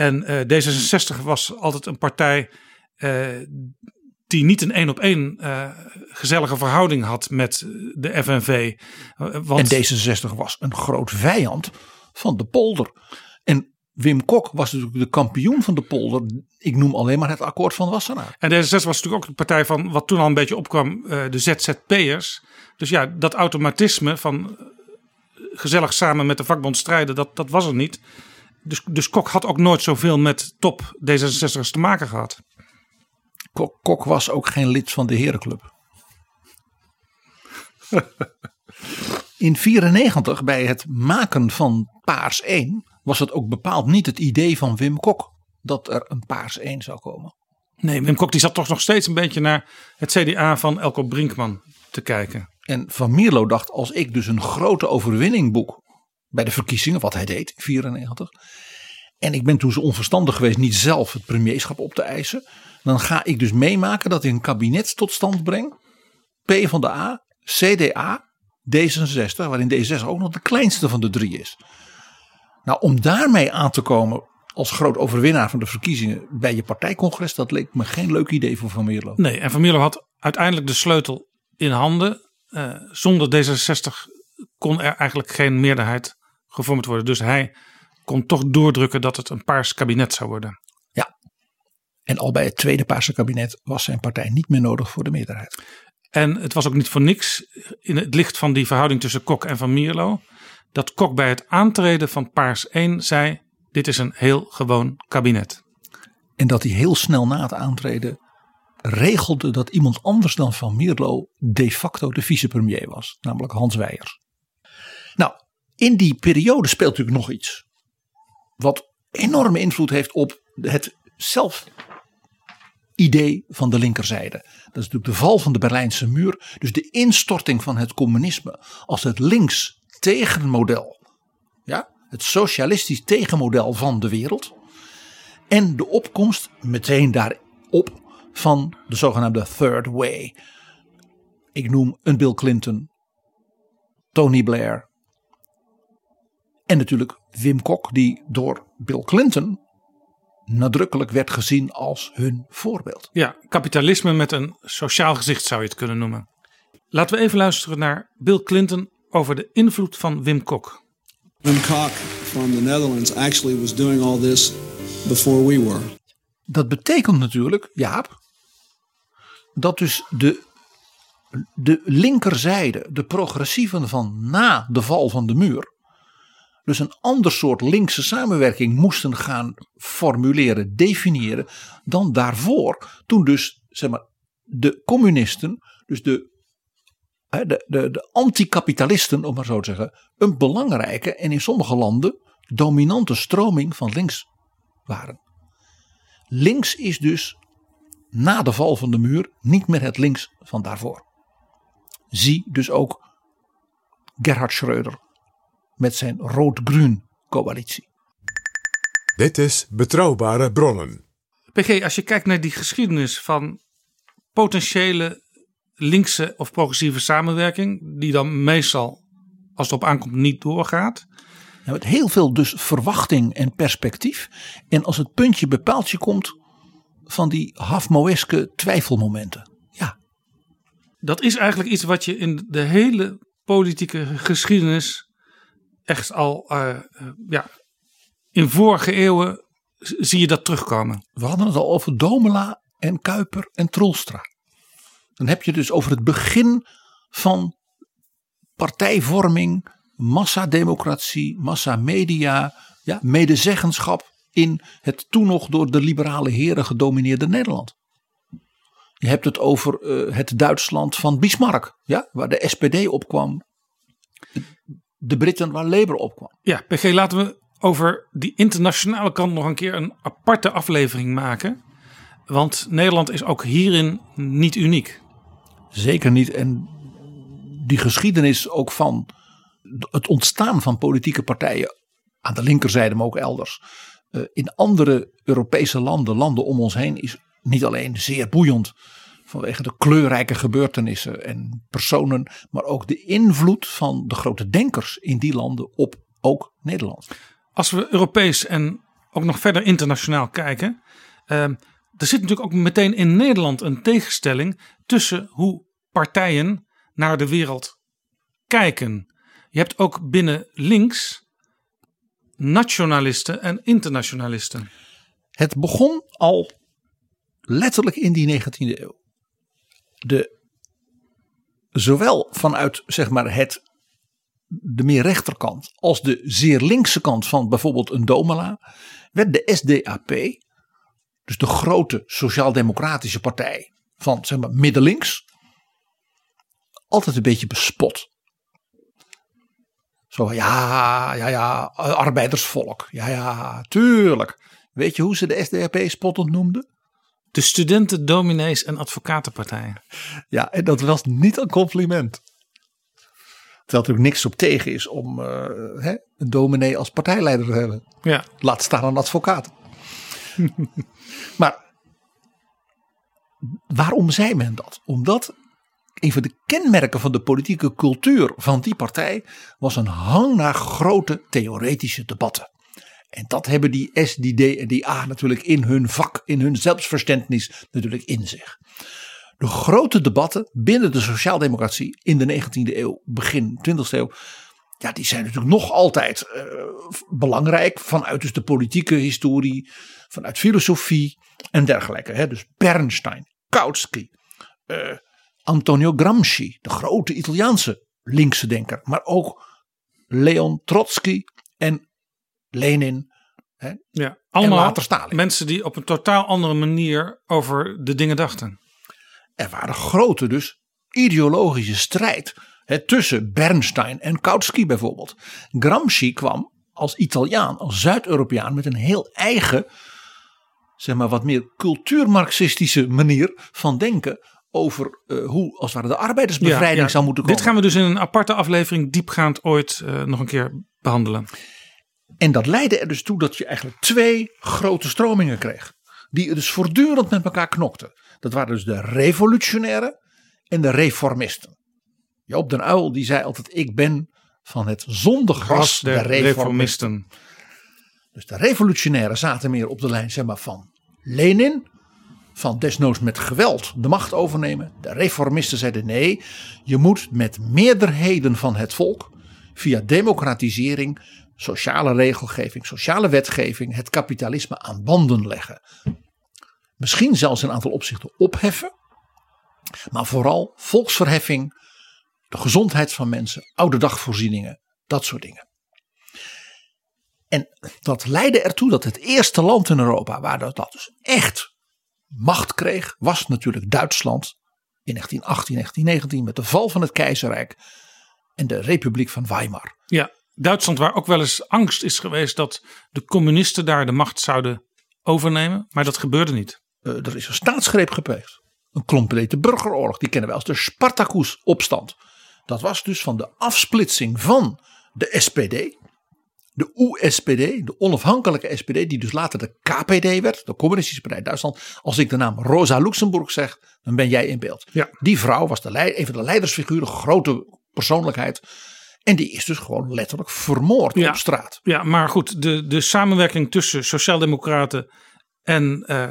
En eh, D66 was altijd een partij eh, die niet een één op één gezellige verhouding had met de FNV. Eh, Want, En D66 was een groot vijand van de polder. En Wim Kok was natuurlijk de kampioen van de polder. Ik noem alleen maar het akkoord van Wassenaar. En D66 was natuurlijk ook de partij van wat toen al een beetje opkwam, de ZZP'ers. Dus ja, dat automatisme van gezellig samen met de vakbond strijden, dat, dat was er niet. Dus, dus Kok had ook nooit zoveel met top D66'ers te maken gehad. Kok, Kok was ook geen lid van de Herenclub. In 94 bij het maken van Paars 1 was het ook bepaald niet het idee van Wim Kok dat er een Paars 1 zou komen. Nee, Wim Kok die zat toch nog steeds een beetje naar het CDA van Elko Brinkman te kijken. En Van Mierlo dacht als ik dus een grote overwinning boek bij de verkiezingen, wat hij deed in 94. En ik ben toen zo onverstandig geweest niet zelf het premierschap op te eisen. Dan ga ik dus meemaken dat ik een kabinet tot stand breng. P van de A, CDA, D66, waarin D66 ook nog de kleinste van de drie is. Nou, om daarmee aan te komen als groot overwinnaar van de verkiezingen bij je partijcongres, dat leek me geen leuk idee voor Van Mierlo. Nee, en Van Mierlo had uiteindelijk de sleutel in handen. Eh, zonder D66 kon er eigenlijk geen meerderheid gevormd worden. Dus hij kon toch doordrukken dat het een paars kabinet zou worden. En al bij het tweede Paarse kabinet was zijn partij niet meer nodig voor de meerderheid. En het was ook niet voor niks in het licht van die verhouding tussen Kok en Van Mierlo. Dat Kok bij het aantreden van Paars 1 zei: Dit is een heel gewoon kabinet. En dat hij heel snel na het aantreden regelde dat iemand anders dan Van Mierlo de facto de vicepremier was. Namelijk Hans Weijers. Nou, in die periode speelt natuurlijk nog iets. Wat enorme invloed heeft op het zelfidee van de linkerzijde. Dat is natuurlijk de val van de Berlijnse muur. Dus de instorting van het communisme als het links tegenmodel. Ja, het socialistisch tegenmodel van de wereld. En de opkomst meteen daarop van de zogenaamde Third Way. Ik noem een Bill Clinton, Tony Blair. En natuurlijk Wim Kok, die door Bill Clinton nadrukkelijk werd gezien als hun voorbeeld. Ja, kapitalisme met een sociaal gezicht zou je het kunnen noemen. Laten we even luisteren naar Bill Clinton over de invloed van Wim Kok. Wim Kok from the Netherlands actually was doing all this before we were. Dat betekent natuurlijk, Jaap, dat dus de, de linkerzijde, de progressieven van na de val van de muur, dus een ander soort linkse samenwerking moesten gaan formuleren, definiëren, dan daarvoor. Toen dus zeg maar, de communisten, dus de, de, de, de anticapitalisten, om maar zo te zeggen, een belangrijke en in sommige landen dominante stroming van links waren. Links is dus na de val van de muur niet meer het links van daarvoor. Zie dus ook Gerhard Schreuder met zijn rood-groen coalitie. Dit is Betrouwbare Bronnen. PG, als je kijkt naar die geschiedenis van potentiële linkse of progressieve samenwerking, die dan meestal, als het op aankomt, niet doorgaat. Ja, met heel veel dus verwachting en perspectief. En als het puntje bepaaltje komt van die Hafmoeske twijfelmomenten. Ja. Dat is eigenlijk iets wat je in de hele politieke geschiedenis echt al uh, ja, in vorige eeuwen zie je dat terugkomen. We hadden het al over Domela en Kuiper en Troelstra. Dan heb je dus over het begin van partijvorming, massademocratie, massamedia, ja, medezeggenschap in het toen nog door de liberale heren gedomineerde Nederland. Je hebt het over uh, het Duitsland van Bismarck, ja, waar de SPD opkwam. De Britten waar Labour opkwam. Ja, PG, laten we over die internationale kant nog een keer een aparte aflevering maken. Want Nederland is ook hierin niet uniek. Zeker niet. En die geschiedenis ook van het ontstaan van politieke partijen aan de linkerzijde, maar ook elders. Uh, in andere Europese landen, landen om ons heen, is niet alleen zeer boeiend vanwege de kleurrijke gebeurtenissen en personen, maar ook de invloed van de grote denkers in die landen op ook Nederland. Als we Europees en ook nog verder internationaal kijken, uh, er zit natuurlijk ook meteen in Nederland een tegenstelling tussen hoe partijen naar de wereld kijken. Je hebt ook binnen links nationalisten en internationalisten. Het begon al letterlijk in die 19e eeuw. De, zowel vanuit zeg maar het, de meer rechterkant als de zeer linkse kant van bijvoorbeeld een Domela werd de SDAP, dus de grote sociaal-democratische partij van zeg maar middenlinks, altijd een beetje bespot. Zo ja, ja, ja, arbeidersvolk. Ja, ja, tuurlijk. Weet je hoe ze de SDAP spottend noemden? De studenten, dominees en advocatenpartijen. Ja, en dat was niet een compliment. Terwijl er niks op tegen is om uh, hè, een dominee als partijleider te hebben. Ja. Laat staan een advocaat. maar waarom zei men dat? Omdat een van de kenmerken van de politieke cultuur van die partij was een hang naar grote theoretische debatten. En dat hebben die S, die D en die A natuurlijk in hun vak, in hun zelfverständnis natuurlijk in zich. De grote debatten binnen de sociaaldemocratie in de 19e eeuw, begin 20e eeuw, ja, die zijn natuurlijk nog altijd uh, belangrijk vanuit dus de politieke historie, vanuit filosofie en dergelijke. Hè. Dus Bernstein, Kautsky, uh, Antonio Gramsci, de grote Italiaanse linkse denker, maar ook Leon Trotsky en Lenin. Hè, ja, allemaal en later Stalin. mensen die op een totaal andere manier over de dingen dachten. Er waren grote dus ideologische strijd hè, tussen Bernstein en Kautsky bijvoorbeeld. Gramsci kwam als Italiaan, als Zuid-Europeaan met een heel eigen, zeg maar wat meer cultuurmarxistische manier van denken over uh, hoe als het ware de arbeidersbevrijding ja, ja. zou moeten komen. Dit gaan we dus in een aparte aflevering diepgaand ooit uh, nog een keer behandelen. En dat leidde er dus toe dat je eigenlijk twee grote stromingen kreeg. Die dus voortdurend met elkaar knokten. Dat waren dus de revolutionairen en de reformisten. Joop den Uyl die zei altijd ik ben van het zondige ras der der reformisten. reformisten. Dus de revolutionairen zaten meer op de lijn zeg maar, van Lenin. Van desnoods met geweld de macht overnemen. De reformisten zeiden nee, je moet met meerderheden van het volk via democratisering, sociale regelgeving, sociale wetgeving het kapitalisme aan banden leggen. Misschien zelfs een aantal opzichten opheffen. Maar vooral volksverheffing, de gezondheid van mensen, oude dagvoorzieningen, dat soort dingen. En dat leidde ertoe dat het eerste land in Europa waar dat, dat dus echt macht kreeg, was natuurlijk Duitsland in 1918, 1919 met de val van het keizerrijk en de Republiek van Weimar. Ja, Duitsland waar ook wel eens angst is geweest dat de communisten daar de macht zouden overnemen. Maar dat gebeurde niet. Eh, er is een staatsgreep gepleegd. Een complete burgeroorlog. Die kennen wij als de Spartacus-opstand. Dat was dus van de afsplitsing van de SPD. De USPD, de onafhankelijke SPD, die dus later de KPD werd, de Communistische Partij Duitsland. Als ik de naam Rosa Luxemburg zeg, dan ben jij in beeld. Ja. Die vrouw was de leid, een van de leidersfiguren, grote persoonlijkheid. En die is dus gewoon letterlijk vermoord Ja. op straat. Ja, maar goed, de, de samenwerking tussen Sociaaldemocraten en eh,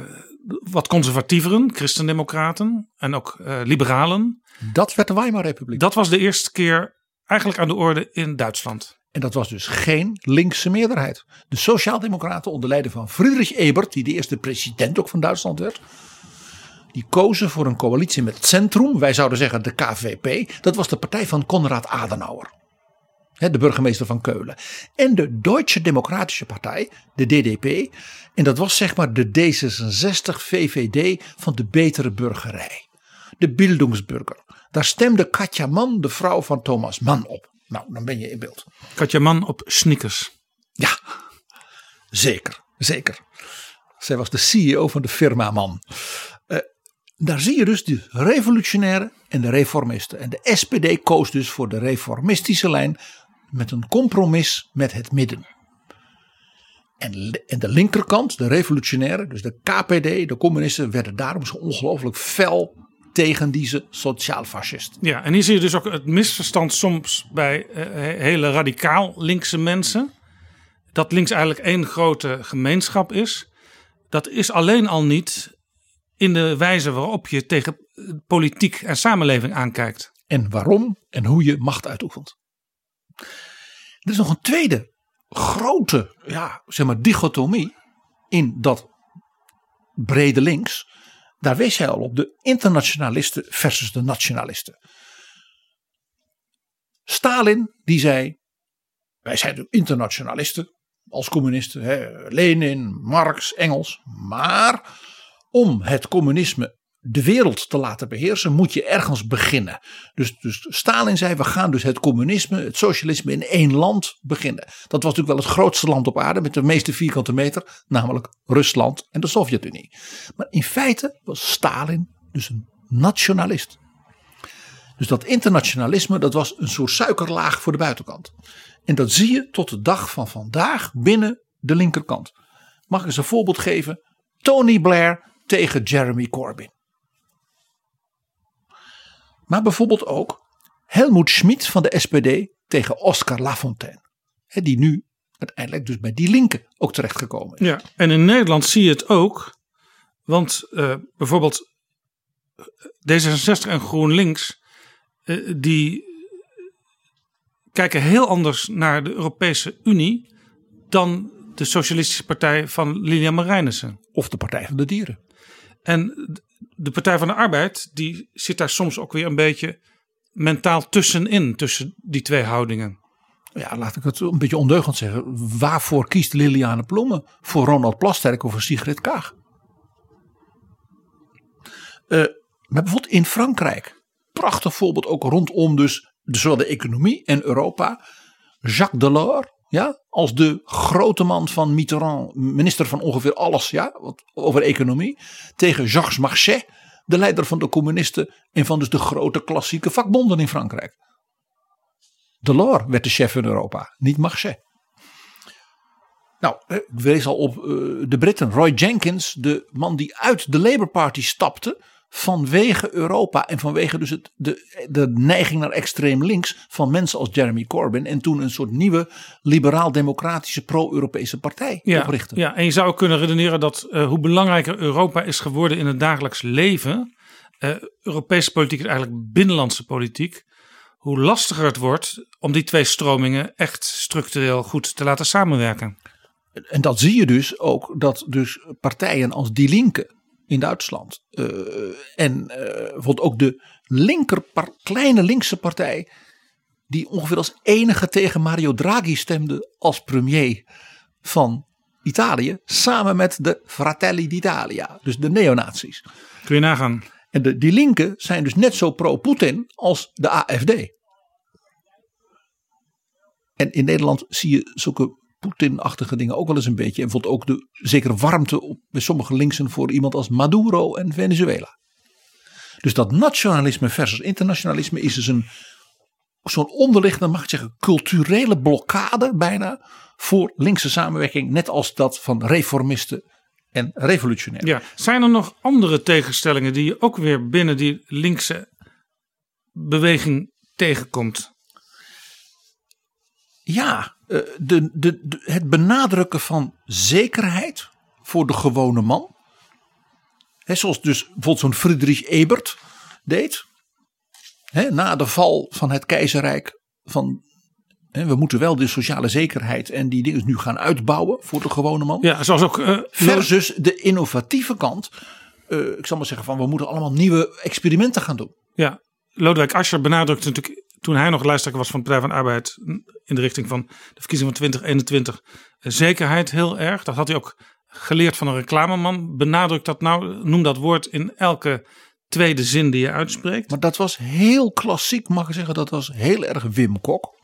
wat conservatieveren, Christendemocraten en ook eh, Liberalen. Dat werd de Weimar-republiek. Dat was de eerste keer eigenlijk aan de orde in Duitsland. En dat was dus geen linkse meerderheid. De Sociaaldemocraten onder leiding van Friedrich Ebert, die de eerste president ook van Duitsland werd. Die kozen voor een coalitie met het Centrum. Wij zouden zeggen de KVP. Dat was de partij van Konrad Adenauer. De burgemeester van Keulen. En de Duitse Democratische Partij, de DDP. En dat was zeg maar de D66 VVD van de betere burgerij. De Bildungsburger. Daar stemde Katja Mann, de vrouw van Thomas Mann, op. Nou, dan ben je in beeld. Katja Man op sneakers. Ja, zeker, zeker. Zij was de CEO van de firma Man. Eh, daar zie je dus de revolutionairen en de reformisten. En de SPD koos dus voor de reformistische lijn met een compromis met het midden. En, en de linkerkant, de revolutionairen, dus de KPD, de communisten, werden daarom zo ongelooflijk fel tegen deze sociaal-fascist. Ja, en hier zie je dus ook het misverstand soms bij eh, hele radicaal linkse mensen. Dat links eigenlijk één grote gemeenschap is. Dat is alleen al niet in de wijze waarop je tegen eh, politiek en samenleving aankijkt. En waarom en hoe je macht uitoefent. Er is nog een tweede grote ja, zeg maar, dichotomie in dat brede links. Daar wees hij al op de internationalisten versus de nationalisten. Stalin die zei, wij zijn de internationalisten als communisten, hè, Lenin, Marx, Engels. Maar om het communisme de wereld te laten beheersen, moet je ergens beginnen. Dus, dus Stalin zei: we gaan dus het communisme, het socialisme in één land beginnen. Dat was natuurlijk wel het grootste land op aarde met de meeste vierkante meter, namelijk Rusland en de Sovjet-Unie. Maar in feite was Stalin dus een nationalist. Dus dat internationalisme, dat was een soort suikerlaag voor de buitenkant. En dat zie je tot de dag van vandaag binnen de linkerkant. Mag ik eens een voorbeeld geven? Tony Blair tegen Jeremy Corbyn. Maar bijvoorbeeld ook Helmoet Schmid van de SPD tegen Oscar Lafontaine. Hè, Die nu uiteindelijk dus bij die linken ook terechtgekomen is. Ja, en in Nederland zie je het ook. Want eh, bijvoorbeeld D66 en GroenLinks, eh, die kijken heel anders naar de Europese Unie dan de Socialistische Partij van Lilian Marijnissen. Of de Partij van de Dieren. En de Partij van de Arbeid, die zit daar soms ook weer een beetje mentaal tussenin, tussen die twee houdingen. Ja, laat ik het een beetje ondeugend zeggen. Waarvoor kiest Liliane Ploemen? Voor Ronald Plasterk of voor Sigrid Kaag? Eh, maar bijvoorbeeld in Frankrijk. Prachtig voorbeeld ook rondom dus zowel de economie en Europa. Jacques Delors, ja, als de grote man van Mitterrand, minister van ongeveer alles, ja, wat, over economie. Tegen Jacques Marchais, de leider van de communisten en van dus de grote klassieke vakbonden in Frankrijk. Delors werd de chef in Europa, niet Marchais. Nou, ik wees al op uh, de Britten. Roy Jenkins, de man die uit de Labour Party stapte vanwege Europa en vanwege dus het, de, de neiging naar extreem links van mensen als Jeremy Corbyn. En toen een soort nieuwe liberaal-democratische pro-Europese partij Ja, oprichten. ja, en je zou kunnen redeneren dat eh, hoe belangrijker Europa is geworden in het dagelijks leven, eh, Europese politiek is eigenlijk binnenlandse politiek, hoe lastiger het wordt om die twee stromingen echt structureel goed te laten samenwerken. En dat zie je dus ook dat dus partijen als Die Linke in Duitsland eh, en eh, bijvoorbeeld ook de linker, kleine linkse partij die ongeveer als enige tegen Mario Draghi stemde als premier van Italië, samen met de Fratelli d'Italia, dus de neonazies. Kun je nagaan. En de, die linken zijn dus net zo pro-Poetin als de AFD. En in Nederland zie je zulke Poetin-achtige dingen ook wel eens een beetje. En bijvoorbeeld ook de zekere warmte op, bij sommige linksen voor iemand als Maduro en Venezuela. Dus dat nationalisme versus internationalisme is dus een zo'n onderliggende, mag ik zeggen, culturele blokkade bijna voor linkse samenwerking. Net als dat van reformisten en revolutionairen. Ja, zijn er nog andere tegenstellingen die je ook weer binnen die linkse beweging tegenkomt? Ja, de, de, de, het benadrukken van zekerheid voor de gewone man. He, zoals dus bijvoorbeeld zo'n Friedrich Ebert deed. He, na de val van het keizerrijk. Van, we moeten wel de sociale zekerheid en die dingen nu gaan uitbouwen voor de gewone man. Ja, zoals ook. Uh, Versus de innovatieve kant. Uh, ik zal maar zeggen van we moeten allemaal nieuwe experimenten gaan doen. Ja, Lodewijk Asscher benadrukte natuurlijk toen hij nog lijsttrekker was van de Partij van de Arbeid in de richting van de verkiezing van 2021 zekerheid heel erg. Dat had hij ook geleerd van een reclameman. Benadrukt dat nou, noem dat woord in elke tweede zin die je uitspreekt. Maar dat was heel klassiek, mag ik zeggen, dat was heel erg Wim Kok.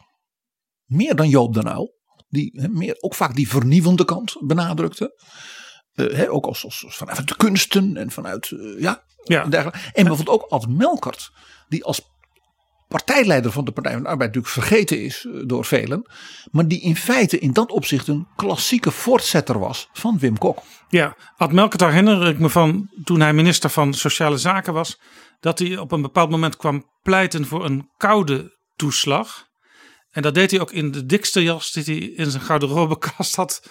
Meer dan Joop den Uyl. Die he, meer, ook vaak die vernieuwende kant benadrukte. Uh, he, ook als, als, vanuit de kunsten en vanuit, uh, ja, ja. En, dergelijke. en bijvoorbeeld ook als Melkert, die als partijleider van de Partij van de Arbeid natuurlijk vergeten is door velen. Maar die in feite in dat opzicht een klassieke voortzetter was van Wim Kok. Ja, Ad Melkert herinner ik me van toen hij minister van Sociale Zaken was. Dat hij op een bepaald moment kwam pleiten voor een koude toeslag. En dat deed hij ook in de dikste jas die hij in zijn garderobekast had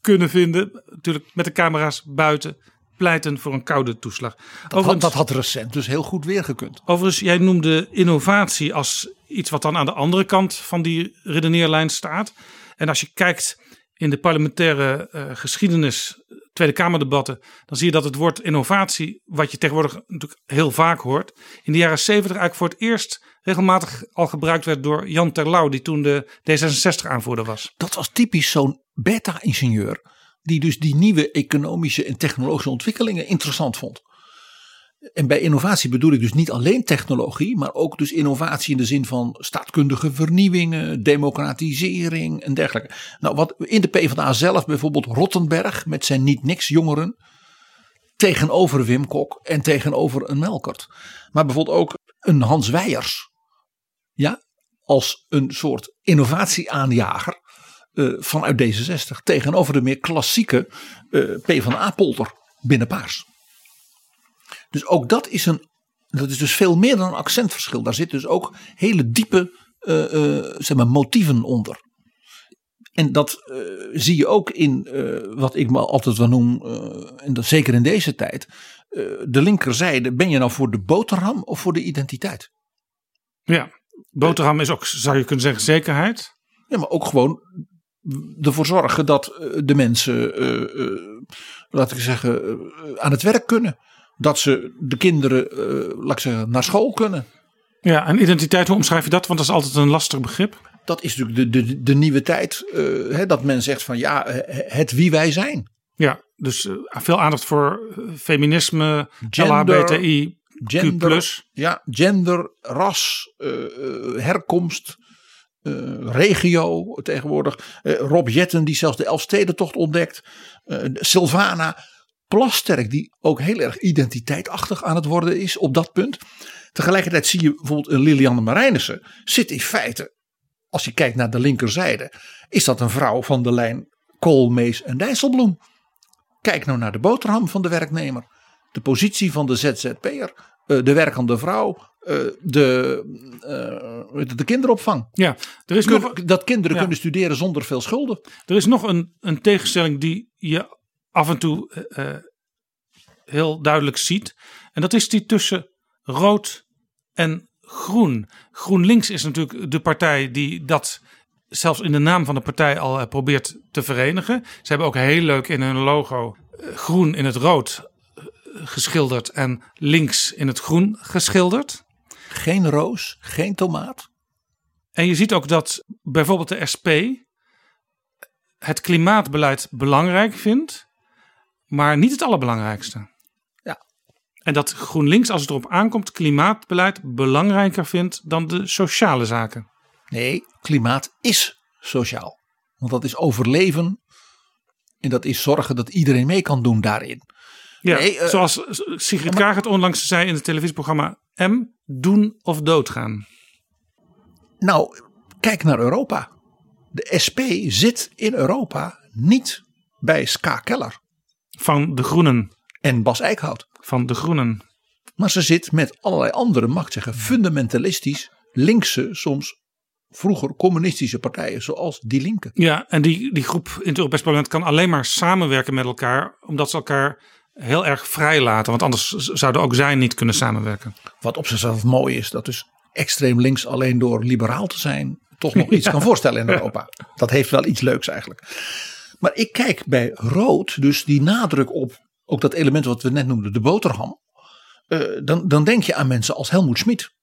kunnen vinden. Natuurlijk met de camera's buiten pleiten voor een koude toeslag. Dat, had, dat had recent dus heel goed weergekund. Overigens, jij noemde innovatie als iets wat dan aan de andere kant van die redeneerlijn staat. En als je kijkt in de parlementaire uh, geschiedenis, Tweede Kamerdebatten, dan zie je dat het woord innovatie, wat je tegenwoordig natuurlijk heel vaak hoort, in de jaren zeventig eigenlijk voor het eerst regelmatig al gebruikt werd door Jan Terlouw, die toen de D66-aanvoerder was. Dat was typisch zo'n beta-ingenieur die dus die nieuwe economische en technologische ontwikkelingen interessant vond. En bij innovatie bedoel ik dus niet alleen technologie, maar ook dus innovatie in de zin van staatkundige vernieuwingen, democratisering en dergelijke. Nou, wat in de PvdA zelf bijvoorbeeld Rottenberg met zijn niet-niks jongeren tegenover Wim Kok en tegenover een Melkert. Maar bijvoorbeeld ook een Hans Weijers. Ja, als een soort innovatieaanjager uh, vanuit D66 tegenover de meer klassieke uh, PvdA-polder binnen Paars. Dus ook dat is een, dat is dus veel meer dan een accentverschil. Daar zitten dus ook hele diepe uh, zeg maar, motieven onder. En dat zie je ook in wat ik me altijd wel noem, en dat zeker in deze tijd, de linkerzijde. Ben je nou voor de boterham of voor de identiteit? Ja, boterham is ook, zou je kunnen zeggen, zekerheid. Ja, maar ook gewoon ervoor zorgen dat de mensen, uh, uh, laat ik zeggen, aan het werk kunnen. Dat ze de kinderen, laat ik zeggen, naar school kunnen. Ja, en identiteit, hoe omschrijf je dat? Want dat is altijd een lastig begrip. Dat is natuurlijk de, de, de nieuwe tijd. Hè, dat men zegt van ja, het wie wij zijn. Ja, dus veel aandacht voor feminisme, gender, LHBTI, gender, Q+. Ja, gender, ras, herkomst. Uh, regio tegenwoordig. Uh, Rob Jetten die zelfs de Elfstedentocht ontdekt. Uh, Sylvana Plasterk die ook heel erg identiteitachtig aan het worden is op dat punt. Tegelijkertijd zie je bijvoorbeeld een Lilianne Marijnissen zit in feite, als je kijkt naar de linkerzijde, is dat een vrouw van de lijn Koolmees en Dijsselbloem. Kijk nou naar de boterham van de werknemer. de positie van de ZZP'er, eh, de werkende vrouw, eh, de, eh, heet het, de kinderopvang. Ja, er is Kun- nog, dat kinderen Ja. kunnen studeren zonder veel schulden. er is nog een, een tegenstelling die je af en toe eh, eh, heel duidelijk ziet. En dat is die tussen rood en groen. GroenLinks is natuurlijk de partij die dat zelfs in de naam van de partij al eh, probeert te verenigen. Ze hebben ook heel leuk in hun logo eh, groen in het rood eh, geschilderd en links in het groen geschilderd. Geen roos, geen tomaat. En je ziet ook dat bijvoorbeeld de SP het klimaatbeleid belangrijk vindt, maar niet het allerbelangrijkste. Ja. En dat GroenLinks, als het erop aankomt, klimaatbeleid belangrijker vindt dan de sociale zaken. Nee, klimaat is sociaal. Want dat is overleven. En dat is zorgen dat iedereen mee kan doen daarin. Ja, Nee, eh, zoals Sigrid Kaag het onlangs zei in het televisieprogramma M, doen of doodgaan. Nou, kijk naar Europa. De SP zit in Europa niet bij Ska Keller Van de Groenen. en Bas Eickhout. Van de Groenen. Maar ze zit met allerlei andere, mag ik zeggen, fundamentalistisch, linkse, soms vroeger communistische partijen, zoals Die Linke. Ja, en die, die groep in het Europees Parlement kan alleen maar samenwerken met elkaar, omdat ze elkaar heel erg vrij laten. Want anders zouden ook zij niet kunnen samenwerken. Wat op zichzelf mooi is, dat dus extreem links alleen door liberaal te zijn toch nog iets kan voorstellen in Europa. Dat heeft wel iets leuks eigenlijk. Maar ik kijk bij rood, dus die nadruk op ook dat element wat we net noemden, de boterham. eh, dan, dan denk je aan mensen als Helmoet Schmid.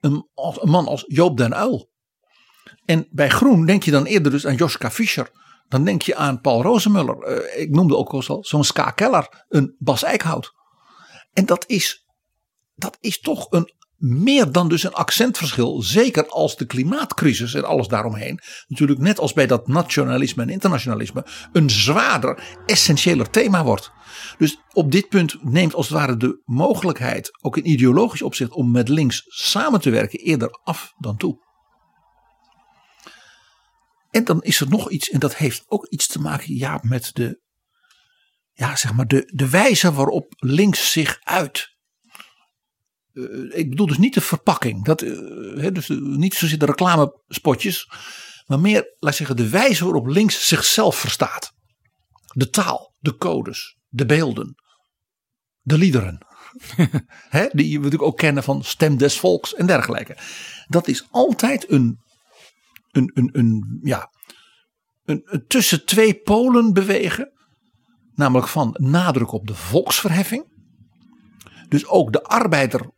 Een, als, een man als Joop den Uyl. En bij groen denk je dan eerder dus aan Joschka Fischer. Dan denk je aan Paul Rozemuller. eh, ik noemde ook al zo'n Ska Keller, een Bas Eickhout. En dat is, dat is toch een meer dan dus een accentverschil. Zeker als de klimaatcrisis en alles daaromheen. Natuurlijk net als bij dat nationalisme en internationalisme. Een zwaarder, essentiëler thema wordt. Dus op dit punt neemt als het ware de mogelijkheid. Ook in ideologisch opzicht om met links samen te werken eerder af dan toe. En dan is er nog iets, en dat heeft ook iets te maken ja, met de, ja, zeg maar de, de wijze waarop links zich uit. Uh, ik bedoel dus niet de verpakking, dat, uh, he, dus niet zozeer de reclamespotjes, maar meer, laat zeggen, de wijze waarop links zichzelf verstaat. De taal, de codes, de beelden, de liederen. He, die je natuurlijk ook kennen van Stem des Volks en dergelijke. Dat is altijd een, een, een, een, ja, een, een tussen twee polen bewegen. Namelijk van nadruk op de volksverheffing. Dus ook de arbeider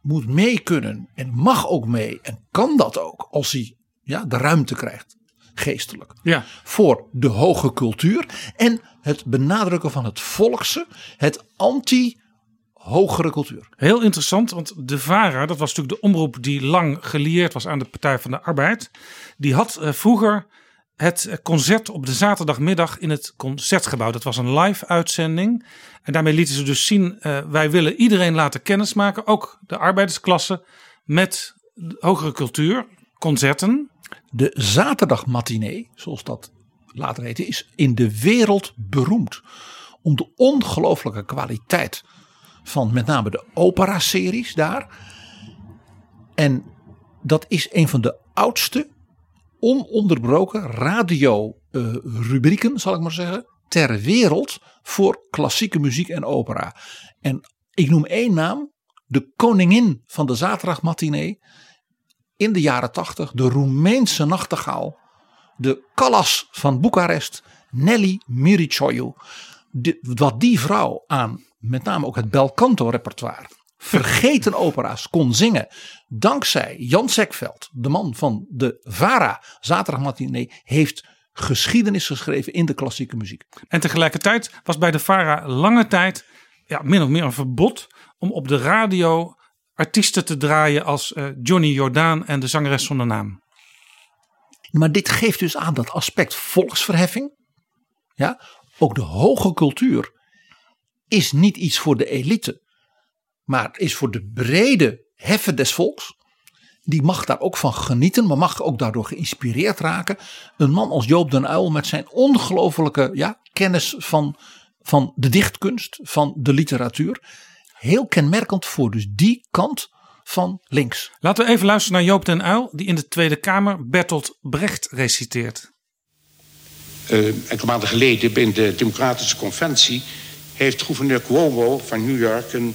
moet mee kunnen en mag ook mee en kan dat ook als hij ja, de ruimte krijgt, geestelijk. Ja. Voor de hoge cultuur en het benadrukken van het volkse, het anti-hogere cultuur. Heel interessant, want de VARA, dat was natuurlijk de omroep die lang gelieerd was aan de Partij van de Arbeid. Die had uh, vroeger het concert op de zaterdagmiddag in het concertgebouw. Dat was een live uitzending. En daarmee lieten ze dus zien, uh, wij willen iedereen laten kennismaken, ook de arbeidersklasse, met hogere cultuur, concerten. De zaterdagmatinee, zoals dat later heette, is in de wereld beroemd. Om de ongelooflijke kwaliteit van met name de opera-series daar. En dat is een van de oudste ononderbroken radio-rubrieken, zal ik maar zeggen, ter wereld voor klassieke muziek en opera. En ik noem één naam, de koningin van de zaterdagmatinee in de jaren tachtig, de Roemeense nachtegaal, de Callas van Boekarest, Nelly Miricioiu. Wat die vrouw aan met name ook het belcanto repertoire vergeten opera's kon zingen. Dankzij Jan Sekveld, de man van de VARA zaterdagmatinee, heeft geschiedenis geschreven in de klassieke muziek. En tegelijkertijd was bij de VARA lange tijd ja, min of meer een verbod om op de radio artiesten te draaien als uh, Johnny Jordaan en de zangeres zonder naam. Maar dit geeft dus aan dat aspect volksverheffing. Ja, ook de hoge cultuur is niet iets voor de elite maar het is voor de brede heffen des volks. Die mag daar ook van genieten, maar mag ook daardoor geïnspireerd raken. Een man als Joop den Uyl met zijn ongelofelijke ja, kennis van van de dichtkunst, van de literatuur. Heel kenmerkend voor dus die kant van links. Laten we even luisteren naar Joop den Uyl, die in de Tweede Kamer Bertolt Brecht reciteert. Uh, enkele maanden geleden bij de Democratische Conventie heeft gouverneur Cuomo van New York een,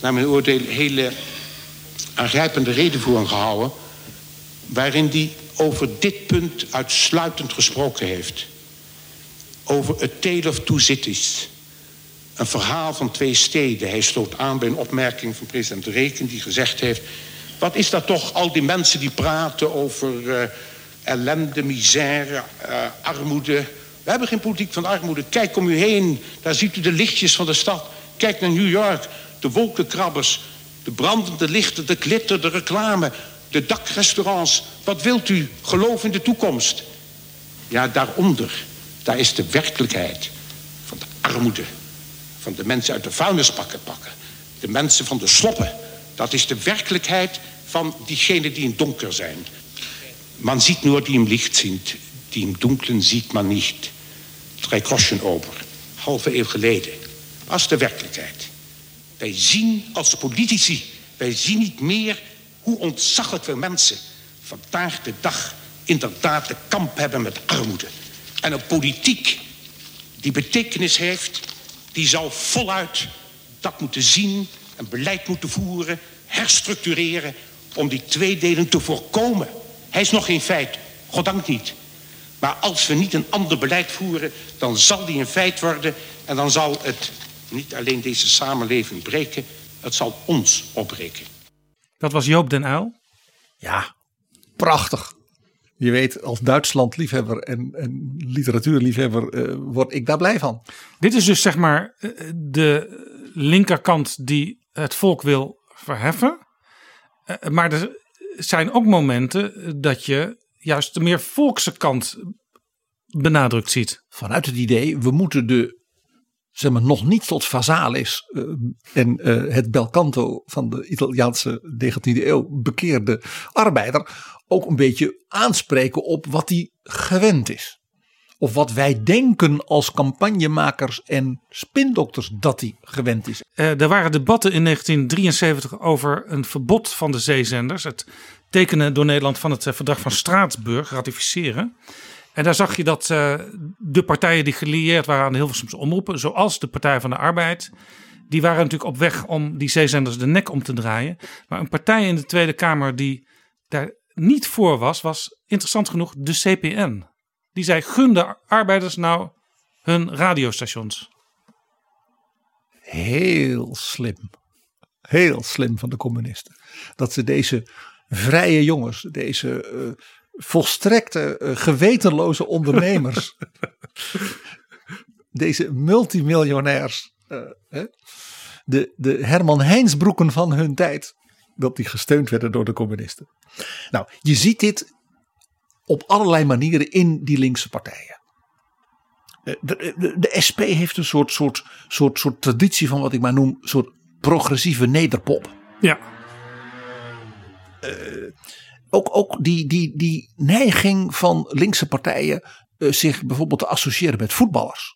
naar mijn oordeel, hele aangrijpende redenvoering gehouden. Waarin hij over dit punt uitsluitend gesproken heeft. Over A Tale of Two Cities. Een verhaal van twee steden. Hij sloot aan bij een opmerking van president Reken die gezegd heeft... wat is dat toch, al die mensen die praten over uh, ellende, misère, uh, armoede... We hebben geen politiek van armoede. Kijk om u heen, daar ziet u de lichtjes van de stad. Kijk naar New York, de wolkenkrabbers, de brandende lichten, de glitter, de reclame, de dakrestaurants. Wat wilt u? Geloof in de toekomst. Ja, daaronder, daar is de werkelijkheid van de armoede. Van de mensen uit de vuilnispakken pakken. De mensen van de sloppen. Dat is de werkelijkheid van diegenen die in donker zijn. Man ziet nur die im Licht sind, die im Dunklen sieht man nicht. Over, halve eeuw geleden. Was de werkelijkheid. Wij zien als politici, wij zien niet meer hoe ontzaglijk veel mensen vandaag de dag inderdaad de kamp hebben met armoede. En een politiek die betekenis heeft, die zal voluit dat moeten zien, een beleid moeten voeren, herstructureren om die tweedeling te voorkomen. Hij is nog geen feit, goddank niet. Maar als we niet een ander beleid voeren, dan zal die een feit worden en dan zal het niet alleen deze samenleving breken, het zal ons opbreken. Dat was Joop den Uyl. Ja, prachtig. Je weet, als Duitsland-liefhebber en, en literatuurliefhebber uh, word ik daar blij van. Dit is dus zeg maar eh, de linkerkant die het volk wil verheffen. Uh, maar er zijn ook momenten dat je juist de meer volkse kant benadrukt ziet. Vanuit het idee, we moeten de zeg maar, nog niet tot Vasalis uh, en uh, het belcanto van de Italiaanse 19e eeuw bekeerde arbeider ook een beetje aanspreken op wat hij gewend is. Of wat wij denken als campagnemakers en spindokters dat hij gewend is. Uh, er waren debatten in 1973 over een verbod van de zeezenders. Het tekenen door Nederland van het verdrag van Straatsburg, ratificeren. En daar zag je dat uh, de partijen die gelieerd waren aan de Hilversumse omroepen, zoals de Partij van de Arbeid, die waren natuurlijk op weg om die zeezenders de nek om te draaien. Maar een partij in de Tweede Kamer die daar niet voor was, was interessant genoeg de CPN. Die zei: gun de arbeiders nou hun radiostations. Heel slim. Heel slim van de communisten. Dat ze deze vrije jongens, deze uh, volstrekte uh, gewetenloze ondernemers, deze multimiljonairs, uh, de, de Herman Heinsbroeken van hun tijd, dat die gesteund werden door de communisten. Nou, je ziet dit op allerlei manieren in die linkse partijen. De, de, de, SP heeft een soort, soort, soort, soort traditie van wat ik maar noem, soort progressieve nederpop. Ja. Uh, ook, ook die, die, die neiging van linkse partijen uh, zich bijvoorbeeld te associëren met voetballers.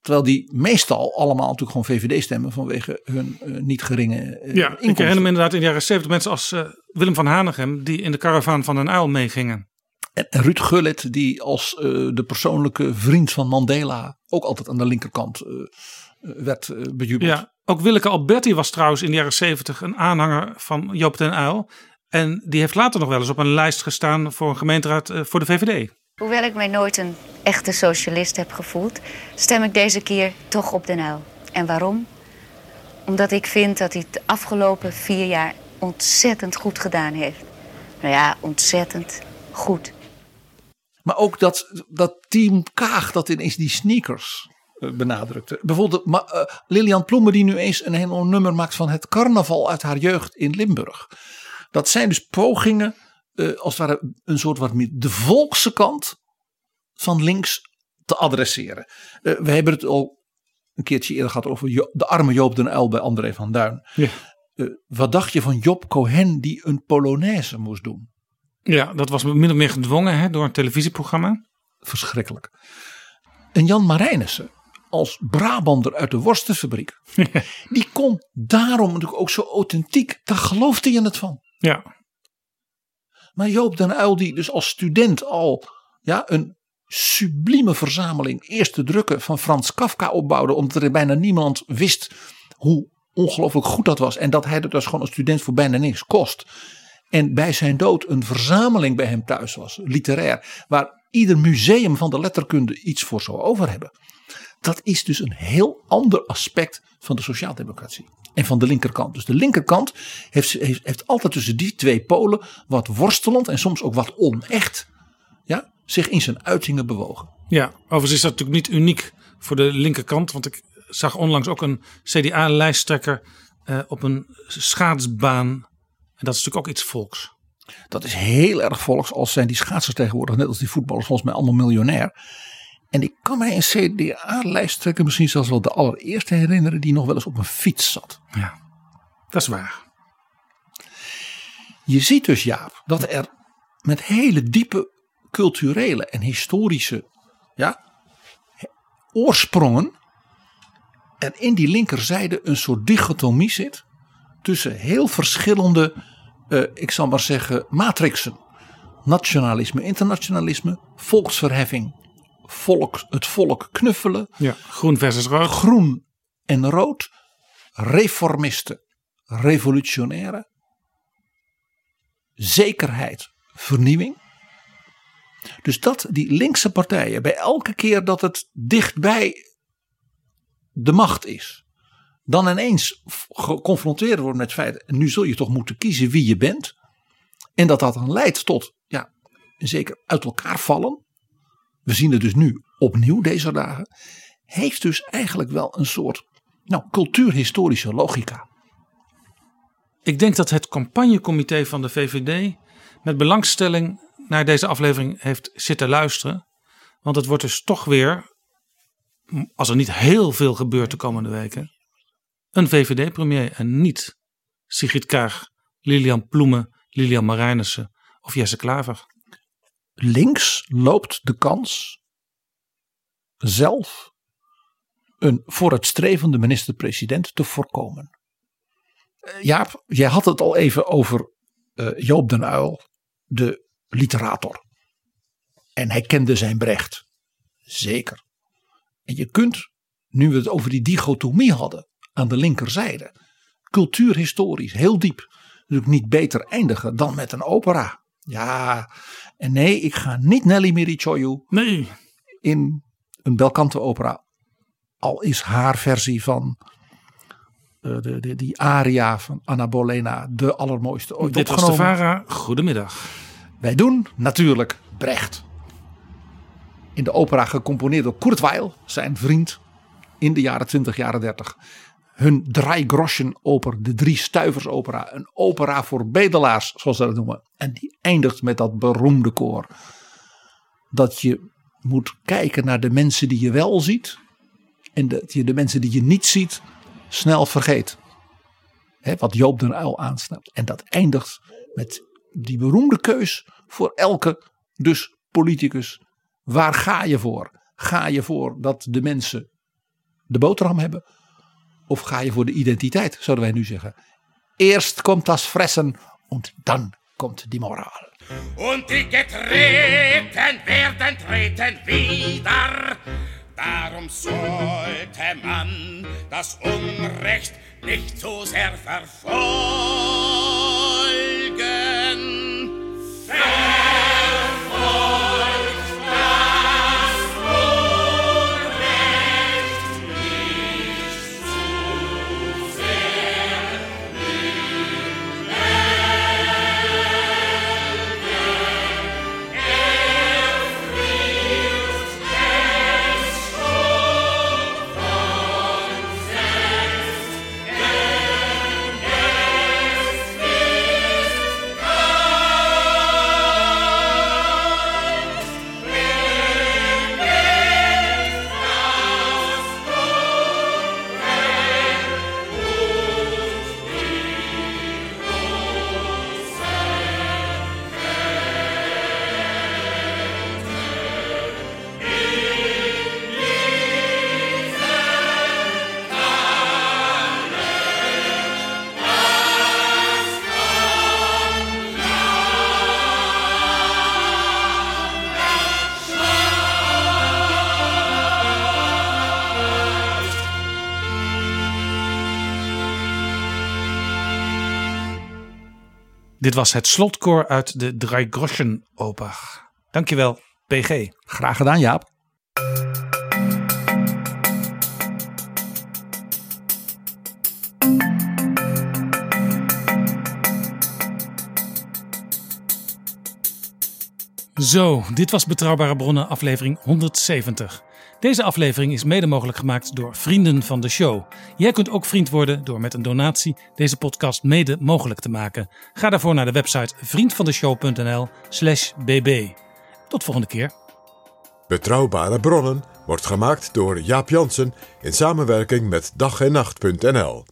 Terwijl die meestal allemaal natuurlijk gewoon VVD stemmen vanwege hun uh, niet geringe uh, Ja, inkomsten. ik herinner me inderdaad in de jaren 70 mensen als Willem van Hanegem die in de karavaan van een uil meegingen. En Ruud Gullit die als de persoonlijke vriend van Mandela ook altijd aan de linkerkant werd bejubeld. Ja, ook Willeke Alberti was trouwens in de jaren 70 een aanhanger van Joop den Uyl. En die heeft later nog wel eens op een lijst gestaan voor een gemeenteraad voor de VVD. Hoewel ik mij nooit een echte socialist heb gevoeld, stem ik deze keer toch op Den Uyl. En waarom? Omdat ik vind dat hij het de afgelopen vier jaar ontzettend goed gedaan heeft. Nou ja, ontzettend goed. Maar ook dat, dat team Kaag dat ineens die sneakers benadrukte. Bijvoorbeeld uh, Lilian Ploemen die nu eens een heel nummer maakt van het carnaval uit haar jeugd in Limburg. Dat zijn dus pogingen, uh, als het ware een soort wat meer de volkse kant van links te adresseren. Uh, we hebben het al een keertje eerder gehad over jo de arme Joop den Uyl bij André van Duin. Ja. Wat dacht je van Job Cohen die een Polonaise moest doen? Ja, dat was min of meer gedwongen hè, door een televisieprogramma. Verschrikkelijk. En Jan Marijnissen, als Brabander uit de worstenfabriek. die kon daarom natuurlijk ook zo authentiek. Daar geloofde je het van. Ja. Maar Joop den Uyl die dus als student al ja, een sublieme verzameling eerste drukken van Frans Kafka opbouwde. Omdat er bijna niemand wist hoe ongelooflijk goed dat was. En dat hij dat dus gewoon als student voor bijna niks kost. En bij zijn dood een verzameling bij hem thuis was, literair. Waar ieder museum van de letterkunde iets voor zou over hebben. Dat is dus een heel ander aspect van de sociaaldemocratie. En van de linkerkant. Dus de linkerkant heeft, heeft, heeft altijd tussen die twee polen wat worstelend en soms ook wat onecht ja, zich in zijn uitingen bewogen. Ja, overigens is dat natuurlijk niet uniek voor de linkerkant. Want ik zag onlangs ook een CDA-lijsttrekker uh, op een schaatsbaan. En dat is natuurlijk ook iets volks. Dat is heel erg volks. Als zijn die schaatsers tegenwoordig, net als die voetballers, volgens mij allemaal miljonair. En ik kan mij een CDA-lijsttrekker misschien zelfs wel de allereerste herinneren die nog wel eens op een fiets zat. Ja, dat is waar. Je ziet dus Jaap dat er met hele diepe culturele en historische ja, oorsprongen er in die linkerzijde een soort dichotomie zit tussen heel verschillende, uh, ik zal maar zeggen, matrixen. Nationalisme, internationalisme, volksverheffing, volk, het volk knuffelen. Ja, groen versus rood. Groen en rood, reformisten, revolutionaire, zekerheid, vernieuwing. Dus dat die linkse partijen bij elke keer dat het dichtbij de macht is, dan ineens geconfronteerd worden met het feit, nu zul je toch moeten kiezen wie je bent. En dat dat dan leidt tot, ja, zeker uit elkaar vallen. We zien het dus nu opnieuw deze dagen. Heeft dus eigenlijk wel een soort nou, cultuurhistorische logica. Ik denk dat het campagnecomité van de VVD met belangstelling naar deze aflevering heeft zitten luisteren. Want het wordt dus toch weer, als er niet heel veel gebeurt de komende weken, een VVD-premier en niet Sigrid Kaag, Lilian Ploemen, Lilian Marijnissen of Jesse Klaver. Links loopt de kans zelf een vooruitstrevende minister-president te voorkomen. Eh, Jaap, jij had het al even over uh, Joop den Uyl, de literator. En hij kende zijn Brecht. Zeker. En je kunt, nu we het over die dichotomie hadden, aan de linkerzijde, cultuurhistorisch heel diep, natuurlijk niet beter eindigen dan met een opera. Ja, en nee, ik ga niet Nelly Mirichoyu nee. in een belkante opera. Al is haar versie van uh, de, de, die aria van Anna Bolena de allermooiste ooit Dit was de Vara. Goedemiddag. Wij doen natuurlijk Brecht. In de opera gecomponeerd door Kurt Weill, zijn vriend, in de jaren 20, jaren 30. Hun Dreigroschen oper, de Drie Stuivers opera. Een opera voor bedelaars, zoals ze dat noemen. En die eindigt met dat beroemde koor. Dat je moet kijken naar de mensen die je wel ziet. En dat je de mensen die je niet ziet snel vergeet. Wat Joop den Uyl aansnapt. En dat eindigt met die beroemde keus voor elke dus politicus. Waar ga je voor? Ga je voor dat de mensen de boterham hebben? Of ga je voor de identiteit, zouden wij nu zeggen? Eerst komt das Fressen en dan komt die Moral. Und die Getreten werden treten wieder. Darum sollte man das Unrecht nicht so sehr. Dit was het slotkoor uit de Dreigroschen Oper. Dankjewel, PG. Graag gedaan, Jaap. Zo, dit was Betrouwbare Bronnen, aflevering 170. Deze aflevering is mede mogelijk gemaakt door vrienden van de show. Jij kunt ook vriend worden door met een donatie deze podcast mede mogelijk te maken. Ga daarvoor naar de website vriendvandeshow.nl/slash bb. Tot volgende keer. Betrouwbare bronnen wordt gemaakt door Jaap Jansen in samenwerking met dag en nacht.nl.